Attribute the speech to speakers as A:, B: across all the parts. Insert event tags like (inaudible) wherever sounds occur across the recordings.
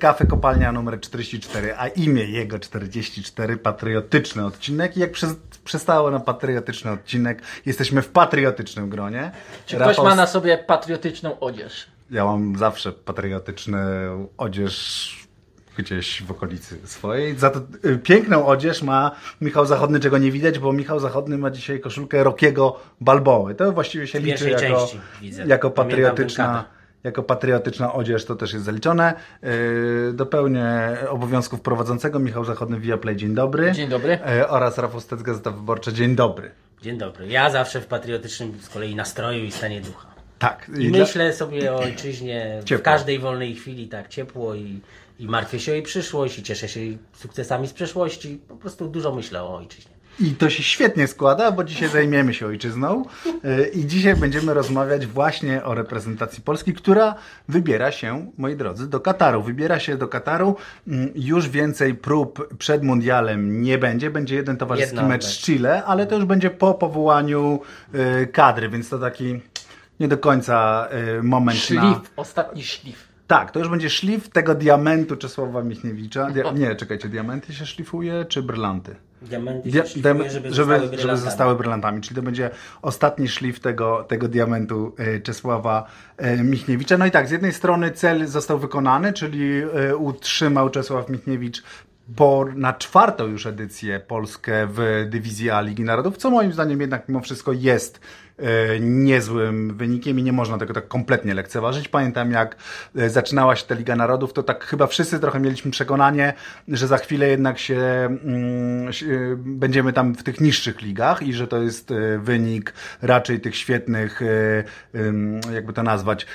A: Kafe Kopalnia numer 44, a imię jego 44, patriotyczny odcinek. I jak przez, przestało na patriotyczny odcinek, jesteśmy w patriotycznym gronie.
B: Czy ktoś ma na sobie patriotyczną odzież?
A: Ja mam zawsze patriotyczny odzież gdzieś w okolicy swojej. Za to y, piękną odzież ma Michał Zachodny, czego nie widać, bo Michał Zachodny ma dzisiaj koszulkę Rokiego Balboły. To właściwie się liczy jako,
C: części,
A: jako patriotyczna. Jako patriotyczna odzież to też jest zaliczone. Yy, dopełnię obowiązków prowadzącego Michał Zachodny via Play. Dzień dobry.
B: Dzień dobry.
A: Yy, oraz Rafał Stec, Gazeta Wyborcza. Dzień dobry.
C: Dzień dobry. Ja zawsze w patriotycznym z kolei nastroju i stanie ducha.
A: Tak.
C: I
A: dla-
C: myślę sobie o ojczyźnie
A: Ciepło.
C: w każdej wolnej chwili tak ciepło i, i martwię się o jej przyszłość i cieszę się jej sukcesami z przeszłości. Po prostu dużo myślę o ojczyźnie.
A: I to się świetnie składa, bo dzisiaj zajmiemy się ojczyzną yy, i dzisiaj będziemy rozmawiać właśnie o reprezentacji Polski, która wybiera się, moi drodzy, do Kataru. Wybiera się do Kataru. Mm, Już więcej prób przed mundialem nie będzie. Będzie jeden towarzyski
C: Jedna
A: mecz z. Chile, ale to już będzie po powołaniu yy, kadry, więc to taki nie do końca yy, moment na...
B: Szlif, ostatni szlif.
A: Tak, to już będzie szlif tego diamentu Czesława Michniewicza. Dia- (laughs) nie, czekajcie, diamenty się szlifuje, czy brylanty?
C: Diamenty
A: Dia-
C: się szlifuje, żeby,
A: żeby,
C: zostały
A: żeby
C: brylantami.
A: zostały brylantami. Czyli to będzie ostatni szlif tego, tego diamentu e, Czesława e, Michniewicza. No i tak, z jednej strony cel został wykonany, czyli e, utrzymał Czesław Michniewicz po, na czwartą już edycję Polskę w dywizji A Ligi Narodów, co moim zdaniem jednak mimo wszystko jest niezłym wynikiem i nie można tego tak kompletnie lekceważyć. Pamiętam jak e, zaczynała się ta Liga Narodów, to tak chyba wszyscy trochę mieliśmy przekonanie, że za chwilę jednak się mm, e, będziemy tam w tych niższych ligach i że to jest e, wynik raczej tych świetnych, e, jakby to nazwać,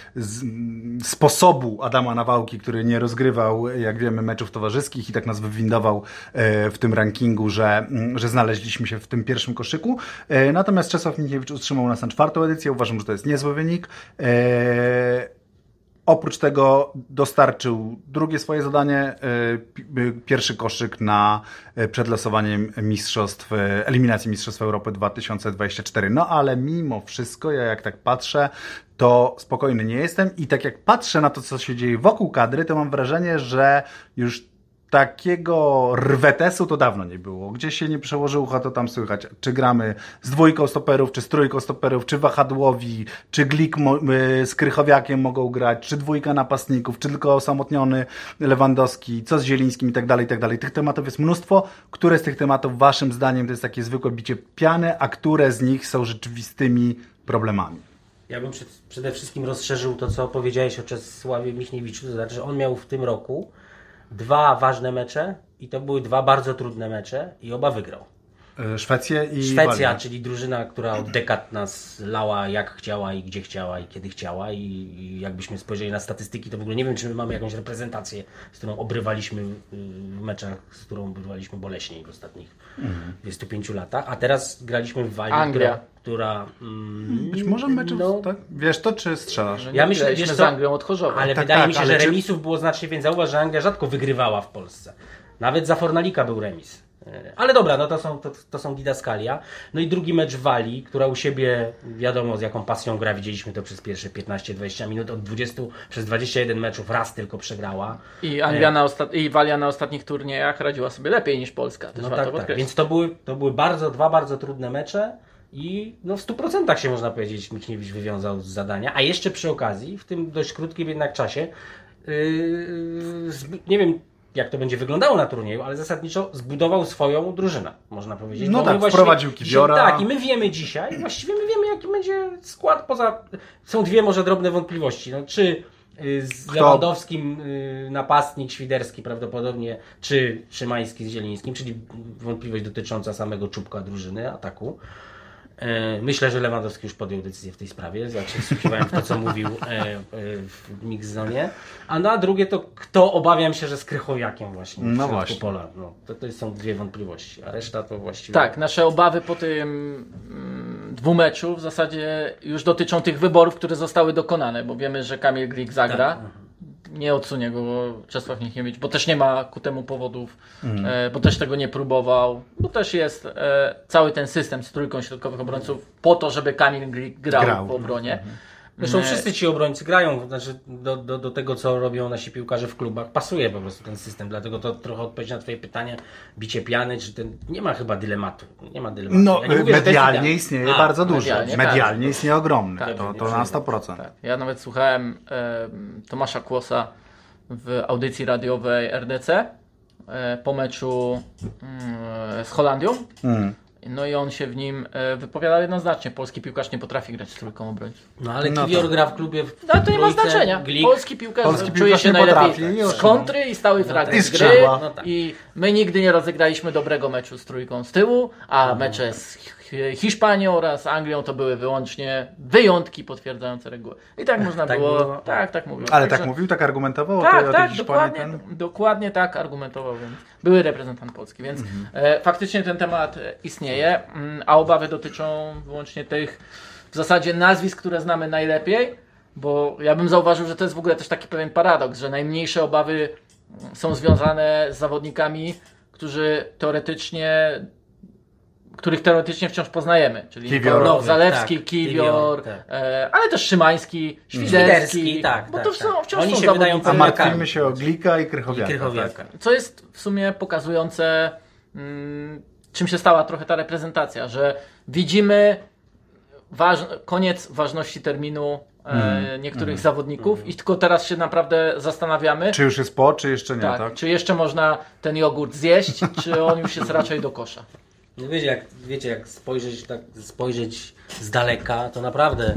A: sposobu Adama Nawałki, który nie rozgrywał, jak wiemy, meczów towarzyskich i tak nas wywindował e, w tym rankingu, że, mm, że znaleźliśmy się w tym pierwszym koszyku. E, Natomiast Czesław Michniewicz utrzymał nas na czwartą edycję. Uważam, że to jest niezły wynik. E, Oprócz tego dostarczył drugie swoje zadanie, e, e, pierwszy koszyk na przed losowaniem mistrzostw, eliminacji Mistrzostw Europy 2024. No ale mimo wszystko, ja jak tak patrzę, to spokojny nie jestem i tak jak patrzę na to, co się dzieje wokół kadry, to mam wrażenie, że już takiego rwetesu to dawno nie było. Gdzieś się nie przełoży ucha, to tam słychać. Czy gramy z dwójką stoperów, czy z trójką stoperów, czy wahadłowi, czy Glik y, z Krychowiakiem mogą grać, czy dwójka napastników, czy tylko osamotniony Lewandowski, co z Zielińskim i tak dalej, i tak dalej. Tych tematów jest mnóstwo. Które z tych tematów waszym zdaniem to jest takie zwykłe bicie piany, a które z nich są rzeczywistymi problemami?
C: Ja bym przed, przede wszystkim rozszerzył to, co powiedziałeś o Czesławie Michniewiczu. To znaczy, że on miał w tym roku dwa ważne mecze i to były dwa bardzo trudne mecze i oba wygrał.
A: Y, Szwecję i
C: Szwecja,
A: Walię.
C: czyli drużyna, która od dekad nas lała jak chciała i gdzie chciała i kiedy chciała i, i jakbyśmy spojrzeli na statystyki, to w ogóle nie wiem, czy my mamy jakąś reprezentację, z którą obrywaliśmy y, w meczach, z którą obrywaliśmy boleśnie w ostatnich 25 latach, a teraz graliśmy w Walii,
B: Anglia.
C: która... która mm,
A: Być może meczów,
C: no,
A: tak? Wiesz to, czy strzelasz?
B: No
C: Ja myślę, wiesz
B: z Anglią od Chorzowa.
C: Ale
A: Tak,
C: wydaje
A: tak,
C: mi się, że
A: czy-
C: remisów było znacznie więcej. Zauważ, że Anglia rzadko wygrywała w Polsce. Nawet za Fornalika był remis. E, Ale dobra, no to są, to, to są didaskalia. No i drugi mecz w Walii, która u siebie wiadomo z jaką pasją gra. Widzieliśmy to przez pierwsze 15-20 minut. Od 20 przez 21 meczów raz tylko przegrała.
B: I Anglia na ostat... i Walia na ostatnich turniejach radziła sobie lepiej niż Polska. Też
C: No tak, tak. Więc to były, to były bardzo, dwa bardzo trudne mecze i no w 100% się można powiedzieć Michniewicz wywiązał z zadania. A jeszcze przy okazji, w tym dość krótkim jednak czasie, yy, zb- nie wiem jak to będzie wyglądało na turnieju, ale zasadniczo zbudował swoją drużynę, można powiedzieć.
A: No
C: Bo
A: tak, wprowadził
C: dzisiaj- Tak, i my wiemy dzisiaj, właściwie my wiemy jaki będzie skład poza... Są dwie może drobne wątpliwości. No, czy y, z
A: Kto?
C: Lewandowskim y, napastnik Świderski prawdopodobnie, czy Szymański z Zielińskim, czyli wątpliwość dotycząca samego czubka drużyny, ataku. E, Myślę, że Lewandowski już podjął decyzję w tej sprawie, znaczy wsłuchiwałem w to, co mówił e, e, w Mixzonie. A na drugie to kto obawiam się, że z Krychowiakiem właśnie w
A: No właśnie.
C: pola. No, to, to są dwie wątpliwości, a reszta to właściwie...
B: Tak, nasze obawy po tym mm, dwumeczu w zasadzie już dotyczą tych wyborów, które zostały dokonane, bo wiemy, że Kamil Glik zagra.
C: Tak.
B: Nie odsunie go Czesław Michniewicz, bo też nie ma ku temu powodów,
A: Mhm.
B: e, bo też tego nie próbował, bo też jest e, cały ten system z trójką środkowych obrońców po to, żeby Kamil Glik grał,
A: Grał.
B: w obronie.
C: Zresztą wszyscy ci obrońcy grają, znaczy do, do, do tego, co robią nasi piłkarze w klubach, pasuje po prostu ten system, dlatego to trochę odpowiedź na twoje pytanie, bicie piany, czy ten, nie ma chyba dylematu, nie ma dylematu.
A: No,
C: Ja nie mówię,
A: medialnie istnieje
C: A,
A: bardzo dużo.
B: medialnie,
A: Medialnie,
B: tak.
A: istnieje ogromny.
C: Tak,
A: to, to na
C: przejmuj.
A: 100%.
B: Tak. Ja nawet słuchałem e, Tomasza Kłosa w audycji radiowej RDC e, po meczu mm, z Holandią.
A: Mm.
B: No i on się w nim e, wypowiadał jednoznacznie. Polski piłkarz nie potrafi grać z trójką obrońców.
C: No ale
A: No
C: Kiwior
A: tak.
C: gra w klubie w
B: No to nie ma znaczenia.
C: Glik,
B: Polski piłkarz
A: Polski
B: czuje
A: piłkarz
B: się
A: nie
B: najlepiej
A: potrafi,
B: z kontry i stały fragment
A: I z
B: gry.
C: No tak.
B: I my nigdy nie rozegraliśmy dobrego meczu z trójką z tyłu, a mecze z Hi- Hiszpanią oraz Anglią to były wyłącznie wyjątki potwierdzające reguły. I tak można
C: Tak
B: było.
C: było?
B: Tak, tak mówił.
A: Ale
B: Także-
A: tak mówił, tak argumentował
B: tak,
A: o
B: tak,
A: Hiszpanii.
B: dokładnie,
A: Ten...
B: dokładnie tak argumentował, więc były reprezentant Polski, więc
A: Mhm.
B: e, faktycznie ten temat e, istnieje, mm, a obawy dotyczą wyłącznie tych w zasadzie nazwisk, które znamy najlepiej, bo ja bym zauważył, że to jest w ogóle też taki pewien paradoks, że najmniejsze obawy są związane z zawodnikami, którzy teoretycznie których teoretycznie wciąż poznajemy, czyli
A: Kiwior.
B: no, Zalewski,
C: Tak,
B: Kiwior,
C: Kiwior, tak.
B: e, ale też Szymański, Świderski,
C: tak,
B: bo
C: tak,
B: to
C: tak.
B: są wciąż
C: Oni
B: są
C: się wydają
A: A martwimy się o Glika i Krychowiaka.
C: i Krychowiaka.
A: Tak.
B: co jest w sumie pokazujące, mm, czym się stała trochę ta reprezentacja, że widzimy waż, koniec ważności terminu e,
A: Mm.
B: niektórych zawodników i tylko teraz się naprawdę zastanawiamy,
A: Czy już jest po, czy jeszcze nie,
B: tak,
A: tak?
B: czy jeszcze można ten jogurt zjeść, czy on już jest raczej do kosza.
C: No wiecie, jak, wiecie, jak spojrzeć, tak, spojrzeć z daleka, to naprawdę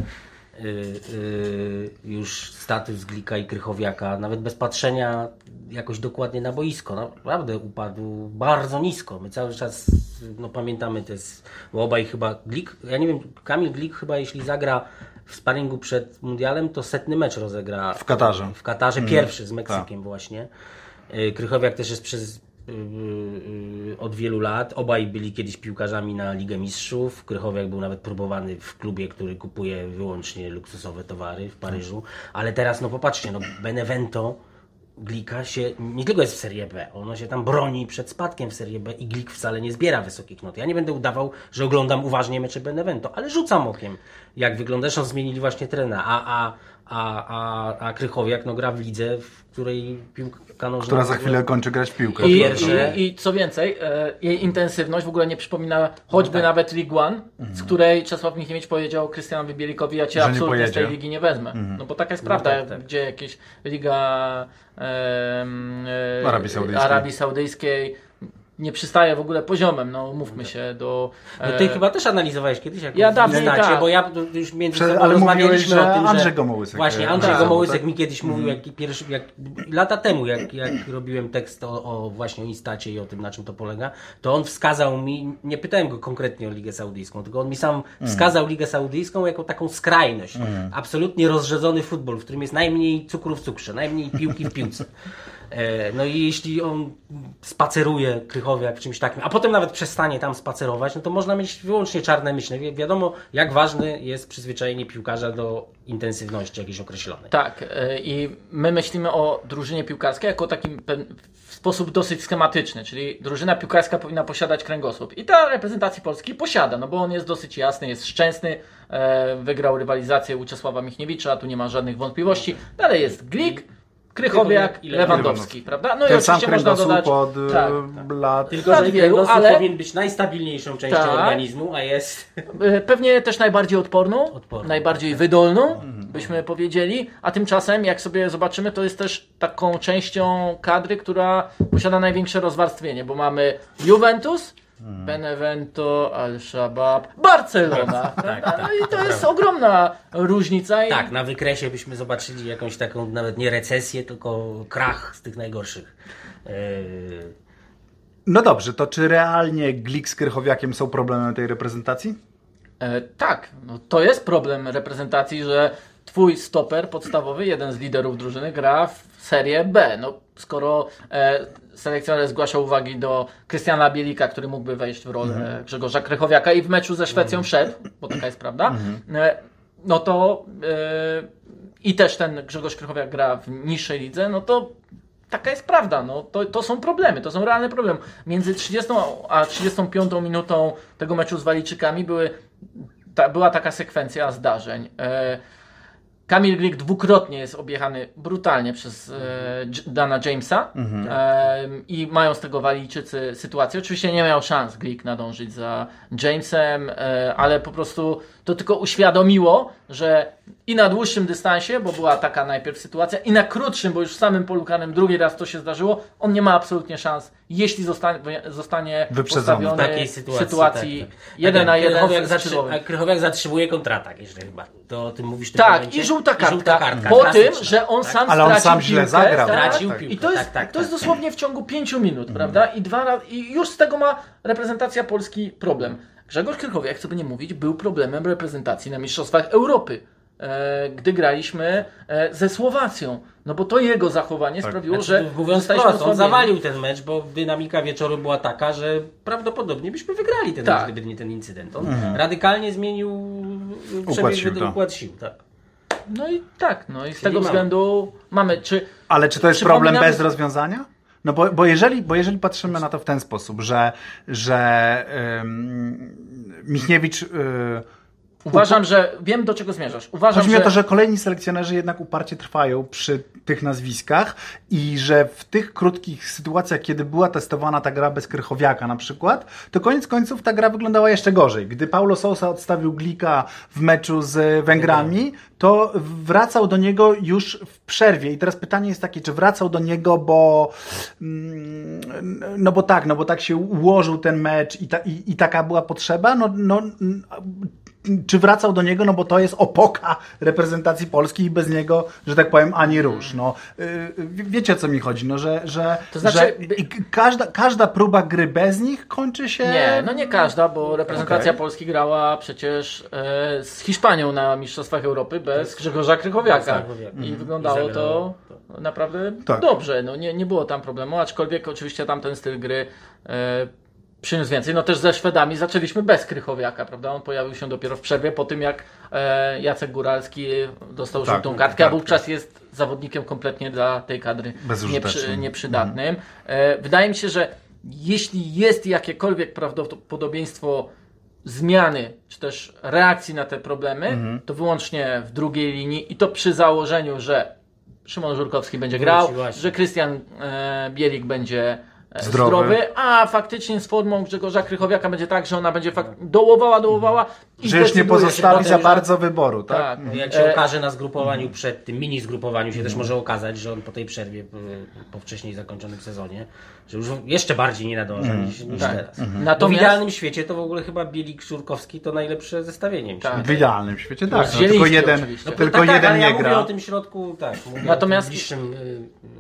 C: y, y, już status Glika i Krychowiaka, nawet bez patrzenia jakoś dokładnie na boisko, naprawdę upadł bardzo nisko. My cały czas no, pamiętamy te, s- bo obaj chyba Glik, ja nie wiem, Kamil Glik chyba jeśli zagra w sparingu przed mundialem, to setny mecz rozegra
A: W Katarze.
C: w Katarze, pierwszy z
A: tak.
C: Meksykiem właśnie. Y, Krychowiak też jest przez od wielu lat. Obaj byli kiedyś piłkarzami na Ligę Mistrzów. Krychowiak był nawet próbowany w klubie, który kupuje wyłącznie luksusowe towary w Paryżu. Ale teraz, no popatrzcie, no Benevento Glika się nie tylko jest w Serie B, ono się tam broni przed spadkiem w Serie B i Glik wcale nie zbiera wysokich not. Ja nie będę udawał, że oglądam uważnie mecze Benevento, ale rzucam okiem, jak wygląda. Zresztą zmienili właśnie trena, a, a, a, a, a Krychowiak no, gra w lidze, w której piłka nożna...
A: Która za chwilę kończy grać w piłkę.
B: I, i, I co więcej, e, jej intensywność w ogóle nie przypomina choćby
C: tak.
B: nawet League One, z której Czesław Michniewicz powiedział Krystianowi Bielikowi, ja cię
A: Że nie
B: absolutnie z tej ligi nie wezmę. No bo taka jest prawda,
C: tak, tak.
B: gdzie jakieś liga em, e,
A: Arabii Saudyjskiej.
B: Arabii Saudyjskiej nie przystaje w ogóle poziomem, no mówmy się do...
C: No ty
B: e,
C: chyba też analizowałeś kiedyś, jak
B: Ja dawniej
C: znacie,
B: tak.
C: bo ja już między
A: Prze-
C: sobą
A: ale
C: rozmawialiśmy
A: mówiłeś,
C: o tym,
A: Andrzej
C: że...
A: Gomołysek,
C: Właśnie,
A: e,
C: Andrzej
A: napisał,
C: Gomołysek
A: tak?
C: mi kiedyś mówił, jak pierwszy, jak lata temu, jak, jak robiłem tekst o, o właśnie o Instacie i o tym, na czym to polega, to on wskazał mi, nie pytałem go konkretnie o Ligę Saudyjską, tylko on mi sam wskazał Ligę Saudyjską jako taką skrajność. Absolutnie rozrzedzony futbol, w którym jest najmniej cukru w cukrze, najmniej piłki w piłce. E, No i jeśli on spaceruje Krychowiak w czymś takim, a potem nawet przestanie tam spacerować, no to można mieć wyłącznie czarne myśli. Wi- Wiadomo, jak ważne jest przyzwyczajenie piłkarza do intensywności jakiejś określonej.
B: Tak, e, i my myślimy o drużynie piłkarskiej jako takim w sposób dosyć schematyczny, czyli drużyna piłkarska powinna posiadać kręgosłup. I ta reprezentacji Polski posiada, no bo on jest dosyć jasny, jest szczęsny, e, wygrał rywalizację u Czesława Michniewicza, tu nie ma żadnych wątpliwości. Dalej jest Glik, Krychowiak
C: i
B: i Lewandowski, prawda? No i
A: Ten sam
B: oczywiście można
A: kręgosłup
B: dodać...
A: od
B: tak,
A: tak, lat...
C: Tylko,
B: Lat
C: że
B: wielu, ale-
C: powinien być najstabilniejszą częścią
B: Tak.
C: organizmu, a jest...
B: E, Pewnie też najbardziej odporną,
C: Odporną.
B: najbardziej wydolną, byśmy powiedzieli, a tymczasem, jak sobie zobaczymy, to jest też taką częścią kadry, która posiada największe rozwarstwienie, bo mamy Juventus, Benevento, Al-Shabaab, Barcelona. prawda? (laughs) no i to jest ogromna różnica. I
C: Tak, na wykresie byśmy zobaczyli jakąś taką nawet nie recesję, tylko krach z tych najgorszych. Yy,
A: No dobrze, to czy realnie Glik z Krychowiakiem są problemem tej reprezentacji?
B: E, tak, no to jest problem reprezentacji, że twój stoper podstawowy, jeden z liderów drużyny, gra w Serię B. No, skoro e, selekcjoner zgłasza uwagi do Krystiana Bielika, który mógłby wejść w rolę Grzegorza Krychowiaka i w meczu ze Szwecją wszedł, bo taka jest prawda, e, no to e, i też ten Grzegorz Krychowiak gra w niższej lidze, no to taka jest prawda, no to, to są problemy, to są realne problemy. Między 30 a 35 minutą tego meczu z Walijczykami były, ta, była taka sekwencja zdarzeń. E, Kamil Glik dwukrotnie jest objechany brutalnie przez e, J- Dana Jamesa e, i mają z tego Walijczycy sytuację. Oczywiście nie miał szans Glik nadążyć za Jamesem, e, ale po prostu to tylko uświadomiło, że i na dłuższym dystansie, bo była taka najpierw sytuacja, i na krótszym, bo już w samym polu karnym drugi raz to się zdarzyło, on nie ma absolutnie szans, jeśli zostanie, zostanie
A: Wyprzedzony.
C: W takiej sytuacji,
B: sytuacji
C: tak, tak.
B: jeden
C: Tak,
B: na jeden
C: Krychowiak, zatrzy, zatrzymuje kontratak jeszcze chyba. To o tym mówisz w tym
B: Tak,
C: momencie?
B: i żółta kartka.
C: żółta kartka
B: po tym, że on
C: tak?
B: sam
A: Ale on
B: stracił
A: sam źle
B: piłkę,
A: zagrał.
B: tak?
C: Stracił
A: tak.
C: piłkę.
B: I to jest,
C: tak, tak,
B: to jest
C: tak.
B: dosłownie w ciągu pięciu minut, prawda? I, dwa, I już z tego ma reprezentacja Polski problem. Grzegorz Krychowiak, co by nie mówić, był problemem reprezentacji na Mistrzostwach Europy, e, gdy graliśmy e, ze Słowacją. No bo to jego zachowanie sprawiło,
C: Znaczy,
B: że
C: mówiąc wprost, on zawalił ten mecz, bo dynamika wieczoru była taka, że prawdopodobnie byśmy wygrali ten
B: Tak.
C: mecz, gdyby nie ten incydent. On radykalnie zmienił przebieg
A: sił,
C: układ,
A: tak.
C: układ sił. Tak.
B: No i tak, no i z tego
C: mamy.
B: względu mamy, czy
A: Ale czy to jest problem bez rozwiązania? No bo, bo, jeżeli, bo jeżeli patrzymy na to w ten sposób, że, że ym, Michniewicz... Yy,
B: uważam, że wiem do czego zmierzasz. Uważam,
A: Chodzi mi
B: że
A: o to, że kolejni selekcjonerzy jednak uparcie trwają przy tych nazwiskach i że w tych krótkich sytuacjach, kiedy była testowana ta gra bez Krychowiaka na przykład, to koniec końców ta gra wyglądała jeszcze gorzej. Gdy Paulo Sousa odstawił Glika w meczu z Węgrami, to wracał do niego już w przerwie. I teraz pytanie jest takie, czy wracał do niego, bo mm, no bo tak, no bo tak się ułożył ten mecz i, ta, i, i taka była potrzeba, no, no czy wracał do niego, no bo to jest opoka reprezentacji Polski i bez niego, że tak powiem, ani rusz. No, yy, wiecie o co mi chodzi, no, że, że,
B: To znaczy,
A: że każda, każda próba gry bez nich kończy się...
B: Nie, no nie każda, bo reprezentacja
A: Okej.
B: Polski grała przecież e, z Hiszpanią na Mistrzostwach Europy bez Grzegorza Krychowiaka.
C: Krychowiaka.
B: I wyglądało
C: I
B: to naprawdę
A: Tak.
B: dobrze. No, nie, nie było tam problemu, aczkolwiek oczywiście tamten styl gry e, przyniósł więcej. No też ze Szwedami zaczęliśmy bez Krychowiaka, prawda? On pojawił się dopiero w przerwie po tym, jak e, Jacek Góralski dostał
A: Tak,
B: żółtą kartkę, a
A: kartkę.
B: wówczas jest zawodnikiem kompletnie dla tej kadry nieprzy, nieprzydatnym. E, wydaje mi się, że jeśli jest jakiekolwiek prawdopodobieństwo zmiany, czy też reakcji na te problemy, to wyłącznie w drugiej linii i to przy założeniu, że Szymon Żurkowski będzie grał, że Krystian e, Bielik będzie
A: Zdrowy.
B: zdrowy. a faktycznie z formą Grzegorza Krychowiaka będzie tak, że ona będzie dołowała, dołowała i
A: Że już nie pozostawi za bardzo wyboru, tak?
B: Tak.
C: No Jak się
B: E,
C: okaże na zgrupowaniu przed tym mini zgrupowaniu się też może okazać, że on po tej przerwie, po wcześniej zakończonym sezonie, że już jeszcze bardziej nie nadąża niż, niż
B: Tak.
C: teraz. Bo w idealnym świecie to w ogóle chyba Bielik Szurkowski to najlepsze zestawienie.
B: Tak.
A: W idealnym świecie, tak. No, tylko jeden.
C: No,
A: tylko
C: tak,
A: jeden
C: ale ja
A: nie
C: mówię
A: gra.
C: o tym środku, tak, mówię
B: Natomiast-
C: o tym bliższym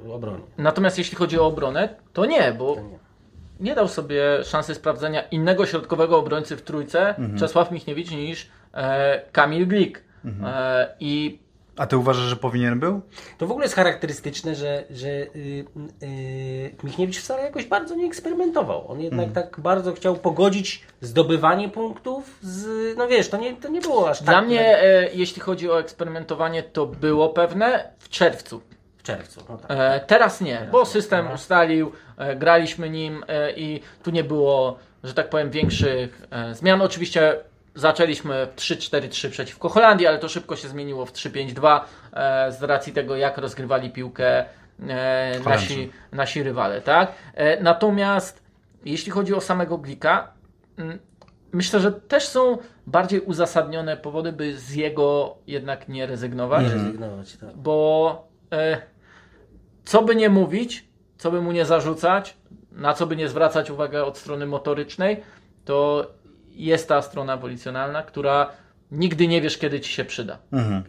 C: y, obronie.
B: Natomiast jeśli chodzi o obronę, to nie, bo
C: nie.
B: nie dał sobie szansy sprawdzenia innego środkowego obrońcy w trójce Czesław Michniewicz niż e, Kamil Glik. E, I
A: A ty uważasz, że powinien był?
C: To w ogóle jest charakterystyczne, że, że y, y, Michniewicz wcale jakoś bardzo nie eksperymentował. On jednak tak bardzo chciał pogodzić zdobywanie punktów z, no wiesz, to nie, to nie było aż
B: dla
C: tak
B: mnie, e, jeśli chodzi o eksperymentowanie, to było pewne w czerwcu.
C: w czerwcu. No tak.
B: E, teraz nie, bo
C: nie.
B: system ustalił, e, graliśmy nim e, i tu nie było, że tak powiem, większych e, zmian. Oczywiście zaczęliśmy w 3-4-3 przeciwko Holandii, ale to szybko się zmieniło w 3-5-2 e, z racji tego, jak rozgrywali piłkę e, nasi, nasi rywale. Tak? E, natomiast jeśli chodzi o samego Glika, mm, myślę, że też są bardziej uzasadnione powody, by z jego jednak nie rezygnować
C: Nie rezygnować, tak.
B: bo e, co by nie mówić, co by mu nie zarzucać, na co by nie zwracać uwagi od strony motorycznej, to jest ta strona wolicjonalna, która nigdy nie wiesz, kiedy ci się przyda.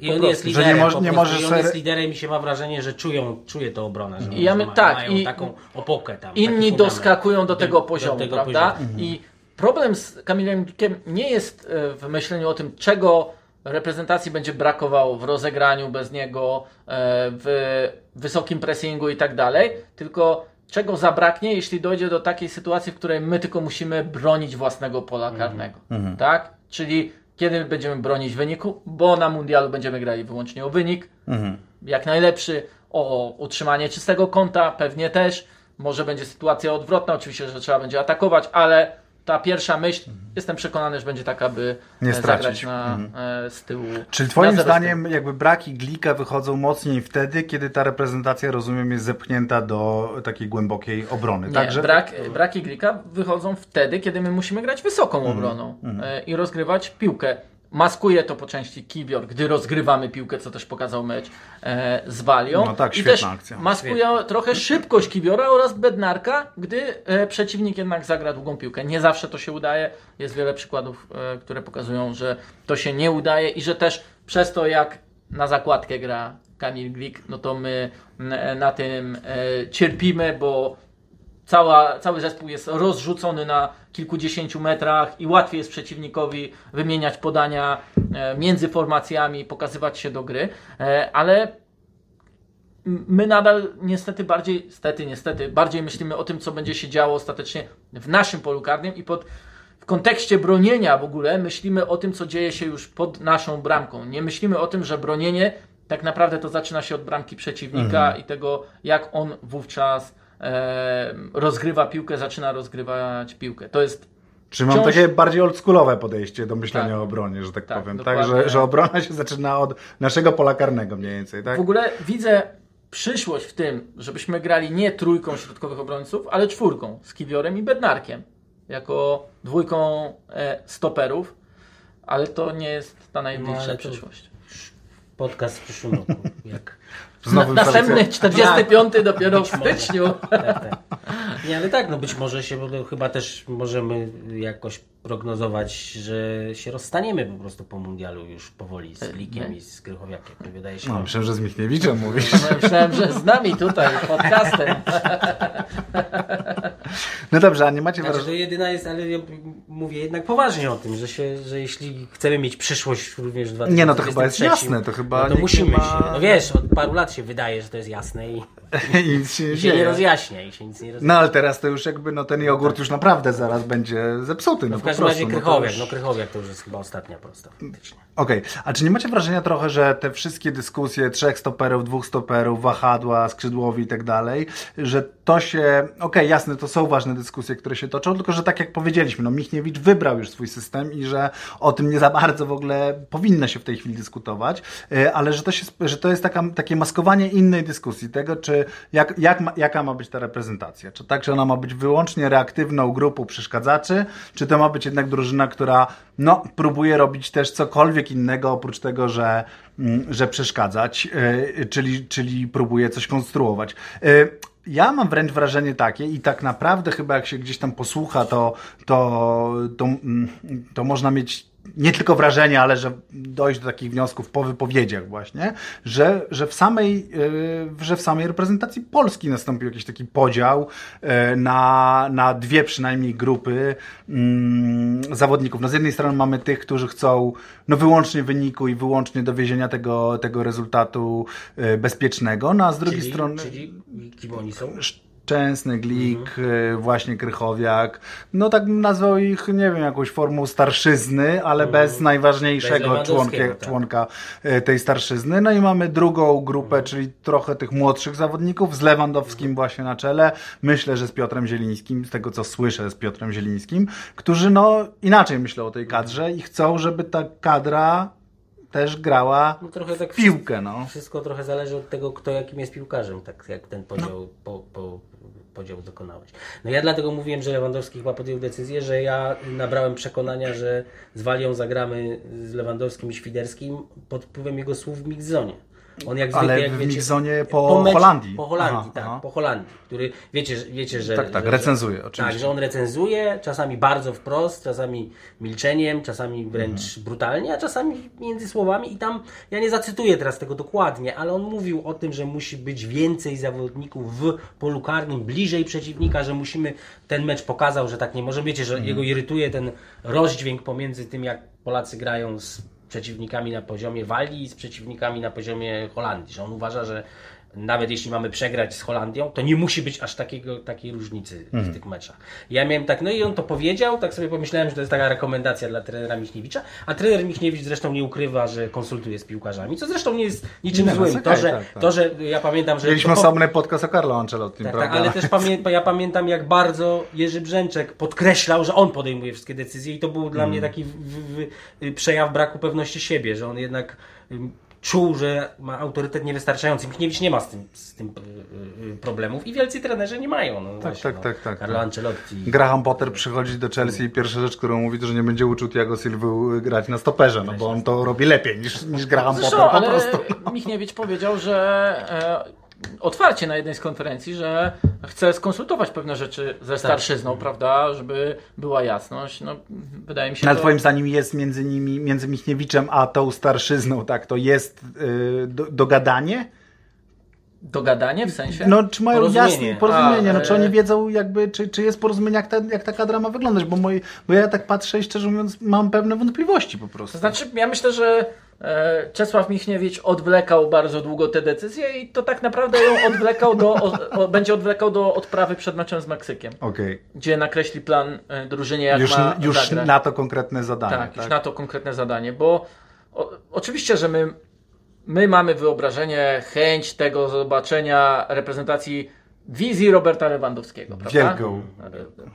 C: I on jest
A: Że
C: liderem,
A: nie
C: po
A: nie możesz
C: I on jest liderem i się ma wrażenie, że czują, czuje to obronę, że,
B: I ja my-
C: ma,
B: tak,
C: mają
B: i-
C: taką opokę tam.
B: Inni doskakują do tego
C: do
B: poziomu,
C: tego
B: prawda?
C: poziomu.
B: I problem z Kamilem Glikiem nie jest e, w myśleniu o tym, czego reprezentacji będzie brakowało w rozegraniu bez niego, e, w wysokim pressingu i tak dalej, tylko czego zabraknie, jeśli dojdzie do takiej sytuacji, w której my tylko musimy bronić własnego pola karnego. Tak? Czyli kiedy będziemy bronić wyniku, bo na mundialu będziemy grali wyłącznie o wynik, jak najlepszy, o utrzymanie czystego konta, pewnie też. Może będzie sytuacja odwrotna, oczywiście, że trzeba będzie atakować, ale ta pierwsza myśl, jestem przekonany, że będzie taka, by
A: Nie
B: e,
A: stracić.
B: na,
A: Mhm.
B: e, z tyłu.
A: Czyli twoim zdaniem jakby braki Glika wychodzą mocniej wtedy, kiedy ta reprezentacja, rozumiem, jest zepchnięta do takiej głębokiej obrony.
B: Nie,
A: Także
B: brak, braki Glika wychodzą wtedy, kiedy my musimy grać wysoką
A: Mhm.
B: obroną e, i rozgrywać piłkę. Maskuje to po części Kibior, gdy rozgrywamy piłkę, co też pokazał mecz e, z Walią.
A: No tak,
B: I
A: świetna
B: też
A: akcja.
B: maskuje trochę szybkość Kibiora oraz Bednarka, gdy e, przeciwnik jednak zagra długą piłkę. Nie zawsze to się udaje. Jest wiele przykładów, e, które pokazują, że to się nie udaje i że też przez to, jak na zakładkę gra Kamil Glik, no to my n- na tym e, cierpimy, bo cała, cały zespół jest rozrzucony na kilkudziesięciu metrach i łatwiej jest przeciwnikowi wymieniać podania e, między formacjami, pokazywać się do gry, e, ale my nadal niestety bardziej, niestety, niestety, bardziej myślimy o tym, co będzie się działo ostatecznie w naszym polu karnym i pod, w kontekście bronienia w ogóle myślimy o tym, co dzieje się już pod naszą bramką. Nie myślimy o tym, że bronienie tak naprawdę to zaczyna się od bramki przeciwnika i tego, jak on wówczas rozgrywa piłkę, zaczyna rozgrywać piłkę. To jest
A: Czy mam
B: Wciąż-
A: takie bardziej oldschoolowe podejście do myślenia
B: Tak.
A: o obronie, że tak,
B: Tak,
A: powiem. Tak, że, że obrona się zaczyna od naszego pola karnego mniej więcej, tak?
B: W ogóle widzę przyszłość w tym, żebyśmy grali nie trójką środkowych obrońców, ale czwórką z Kiwiorem i Bednarkiem. Jako dwójką e, stoperów, ale to nie jest ta najbliższa
C: No, ale to-
B: przyszłość.
C: Podcast w przyszłym roku. Jak
B: Na, następny
A: tradycja-
B: 45 dopiero w
C: Być
B: styczniu.
C: tak, tak. Nie, ale tak, no być może się, bo to chyba też możemy jakoś prognozować, że się rozstaniemy po prostu po mundialu już powoli z Likiem
B: nie.
C: i z Krychowiakiem. To wydaje się.
A: No, myślę, że z Michniewiczem mówisz.
B: No, Myślałem, że z nami tutaj (laughs) podcastem. (laughs)
A: No dobrze, a nie macie
C: Znaczy, to
A: wrażenia...
C: jedyna jest, ale ja mówię jednak poważnie o tym, że, się, że jeśli chcemy mieć przyszłość również w 2023,
A: Nie, no to chyba jest jasne, to chyba
C: no to musimy
A: ma-
C: się. No wiesz, od paru lat się wydaje, że to jest jasne i, (laughs)
A: I nic się nie
C: się nie rozjaśnia. I się nic nie rozjaśnia.
A: No ale teraz to już jakby, no ten jogurt już naprawdę zaraz będzie zepsuty. No,
C: w
A: po
C: każdym
A: prostu,
C: razie
A: no
C: Krychowiak,
A: już-
C: no Krychowiak to już jest chyba ostatnia prosta faktycznie.
A: Okej, a czy nie macie wrażenia trochę, że te wszystkie dyskusje trzech stoperów, dwóch stoperów, wahadła, skrzydłowi i tak dalej, że to się, okej, jasne, to są ważne dyskusje, które się toczą, tylko że tak jak powiedzieliśmy, no Michniewicz wybrał już swój system i że o tym nie za bardzo w ogóle powinno się w tej chwili dyskutować, y, ale że to, się, że to jest taka, takie maskowanie innej dyskusji, tego, czy jak, jak ma, jaka ma być ta reprezentacja. Czy tak, że ona ma być wyłącznie reaktywną grupą przeszkadzaczy, czy to ma być jednak drużyna, która no, próbuje robić też cokolwiek innego oprócz tego, że, mm, że przeszkadzać, yy, czyli, czyli próbuje coś konstruować. Yy, ja mam wręcz wrażenie takie i tak naprawdę chyba jak się gdzieś tam posłucha, to, to, to, mm, to można mieć nie tylko wrażenie, ale że dojść do takich wniosków po wypowiedziach właśnie, że, że, w, samej, yy, że w samej reprezentacji Polski nastąpił jakiś taki podział yy, na, na dwie przynajmniej grupy mm, zawodników. No z jednej strony mamy tych, którzy chcą no wyłącznie wyniku i wyłącznie dowiezienia tego, tego rezultatu yy, bezpiecznego, no a z drugiej
C: czyli,
A: strony...
C: Czyli kim oni są?
A: Szczęsny, Glik, y, właśnie Krychowiak. No tak bym nazwał ich, nie wiem, jakąś formą starszyzny, ale bez najważniejszego
C: Bez
A: członka,
C: tak.
A: członka y, tej starszyzny. No i mamy drugą grupę, czyli trochę tych młodszych zawodników z Lewandowskim właśnie na czele. Myślę, że z Piotrem Zielińskim, z tego co słyszę z Piotrem Zielińskim, którzy no inaczej myślą o tej kadrze i chcą, żeby ta kadra też grała
C: No tak
A: w piłkę, no.
C: Wszystko trochę zależy od tego, kto jakim jest piłkarzem, tak jak ten podział, po, po, podział dokonałeś. No ja dlatego mówiłem, że Lewandowski chyba podjął decyzję, że ja nabrałem przekonania, że z Walią zagramy z Lewandowskim i Świderskim pod wpływem jego słów w Mixzonie. On jak zwykle,
A: Ale
C: jak
A: w
C: wiecie,
A: Mixzonie po
C: meczu-
A: Holandii.
C: Po Holandii,
A: Aha,
C: tak,
A: aha.
C: po Holandii, który wiecie, że- wiecie że...
A: Tak, tak,
C: że,
A: recenzuje,
C: że,
A: oczywiście.
C: Tak, że on recenzuje, czasami bardzo wprost, czasami milczeniem, czasami wręcz
A: Mhm.
C: brutalnie, a czasami między słowami i tam, ja nie zacytuję teraz tego dokładnie, ale on mówił o tym, że musi być więcej zawodników w polu karnym, bliżej przeciwnika, że musimy, ten mecz pokazał, że tak nie może, wiecie, że
A: Mhm.
C: jego irytuje ten rozdźwięk pomiędzy tym, jak Polacy grają z przeciwnikami na poziomie Walii i z przeciwnikami na poziomie Holandii, że on uważa, że nawet jeśli mamy przegrać z Holandią, to nie musi być aż takiego, takiej różnicy w tych meczach. Ja miałem tak, no i on to powiedział, tak sobie pomyślałem, że to jest taka rekomendacja dla trenera Michniewicza, a trener Michniewicz zresztą nie ukrywa, że konsultuje z piłkarzami, co zresztą nie jest niczym
A: no,
C: złym.
A: jest
C: To, że,
A: tak, tak.
C: to, że ja pamiętam, że...
A: Mieliśmy
C: to-
A: osobny podcast o Carlo Ancelottim,
C: tak,
A: prawda?
C: tak, ale też pamię ja pamiętam, jak bardzo Jerzy Brzęczek podkreślał, że on podejmuje wszystkie decyzje i to był dla
A: Mm.
C: mnie taki w, w, w, przejaw braku pewności siebie, że on jednak czuł, że ma autorytet niewystarczający. Michniewicz nie ma z tym, z tym y, y, problemów i wielcy trenerzy nie mają. No, tak,
A: tak, tak, tak,
C: Carlo
A: tak.
C: Ancelotti.
A: Graham Potter przychodzi do Chelsea i pierwsza rzecz, którą mówi, to że nie będzie uczył Thiago Silva grać na stoperze, no bo on to robi lepiej niż, niż Graham Potter
B: Zresztą,
A: po
B: ale
A: prostu.
B: Michniewicz powiedział, że e, otwarcie na jednej z konferencji, że chce skonsultować pewne rzeczy ze
A: Tak.
B: starszyzną, prawda, żeby była jasność. No, wydaje mi się,
A: Ale
B: to...
A: twoim zdaniem jest między nimi, między Michniewiczem a tą starszyzną, tak, to jest yy, do, dogadanie?
B: Dogadanie w sensie?
A: No, czy mają
C: Porozumienie.
A: jasne porozumienie,
B: A,
A: no, czy
B: e-
A: oni wiedzą jakby, czy, czy jest porozumienie, jak ta, jak ta kadra ma wyglądać, bo, moi, bo ja tak patrzę i szczerze mówiąc mam pewne wątpliwości po prostu.
B: To znaczy, ja myślę, że e, Czesław Michniewicz odwlekał bardzo długo te decyzje i to tak naprawdę ją odwlekał do, o, o, będzie odwlekał do odprawy przed meczem z Meksykiem,
A: Okej,
B: gdzie nakreśli plan e, drużynie, jak
A: już,
B: ma
A: już
B: zagrać.
A: na to konkretne zadanie.
B: Tak,
A: Tak,
B: już na to konkretne zadanie, bo o, oczywiście, że my, my mamy wyobrażenie, chęć tego zobaczenia reprezentacji wizji Roberta Lewandowskiego, prawda?
A: Wielką.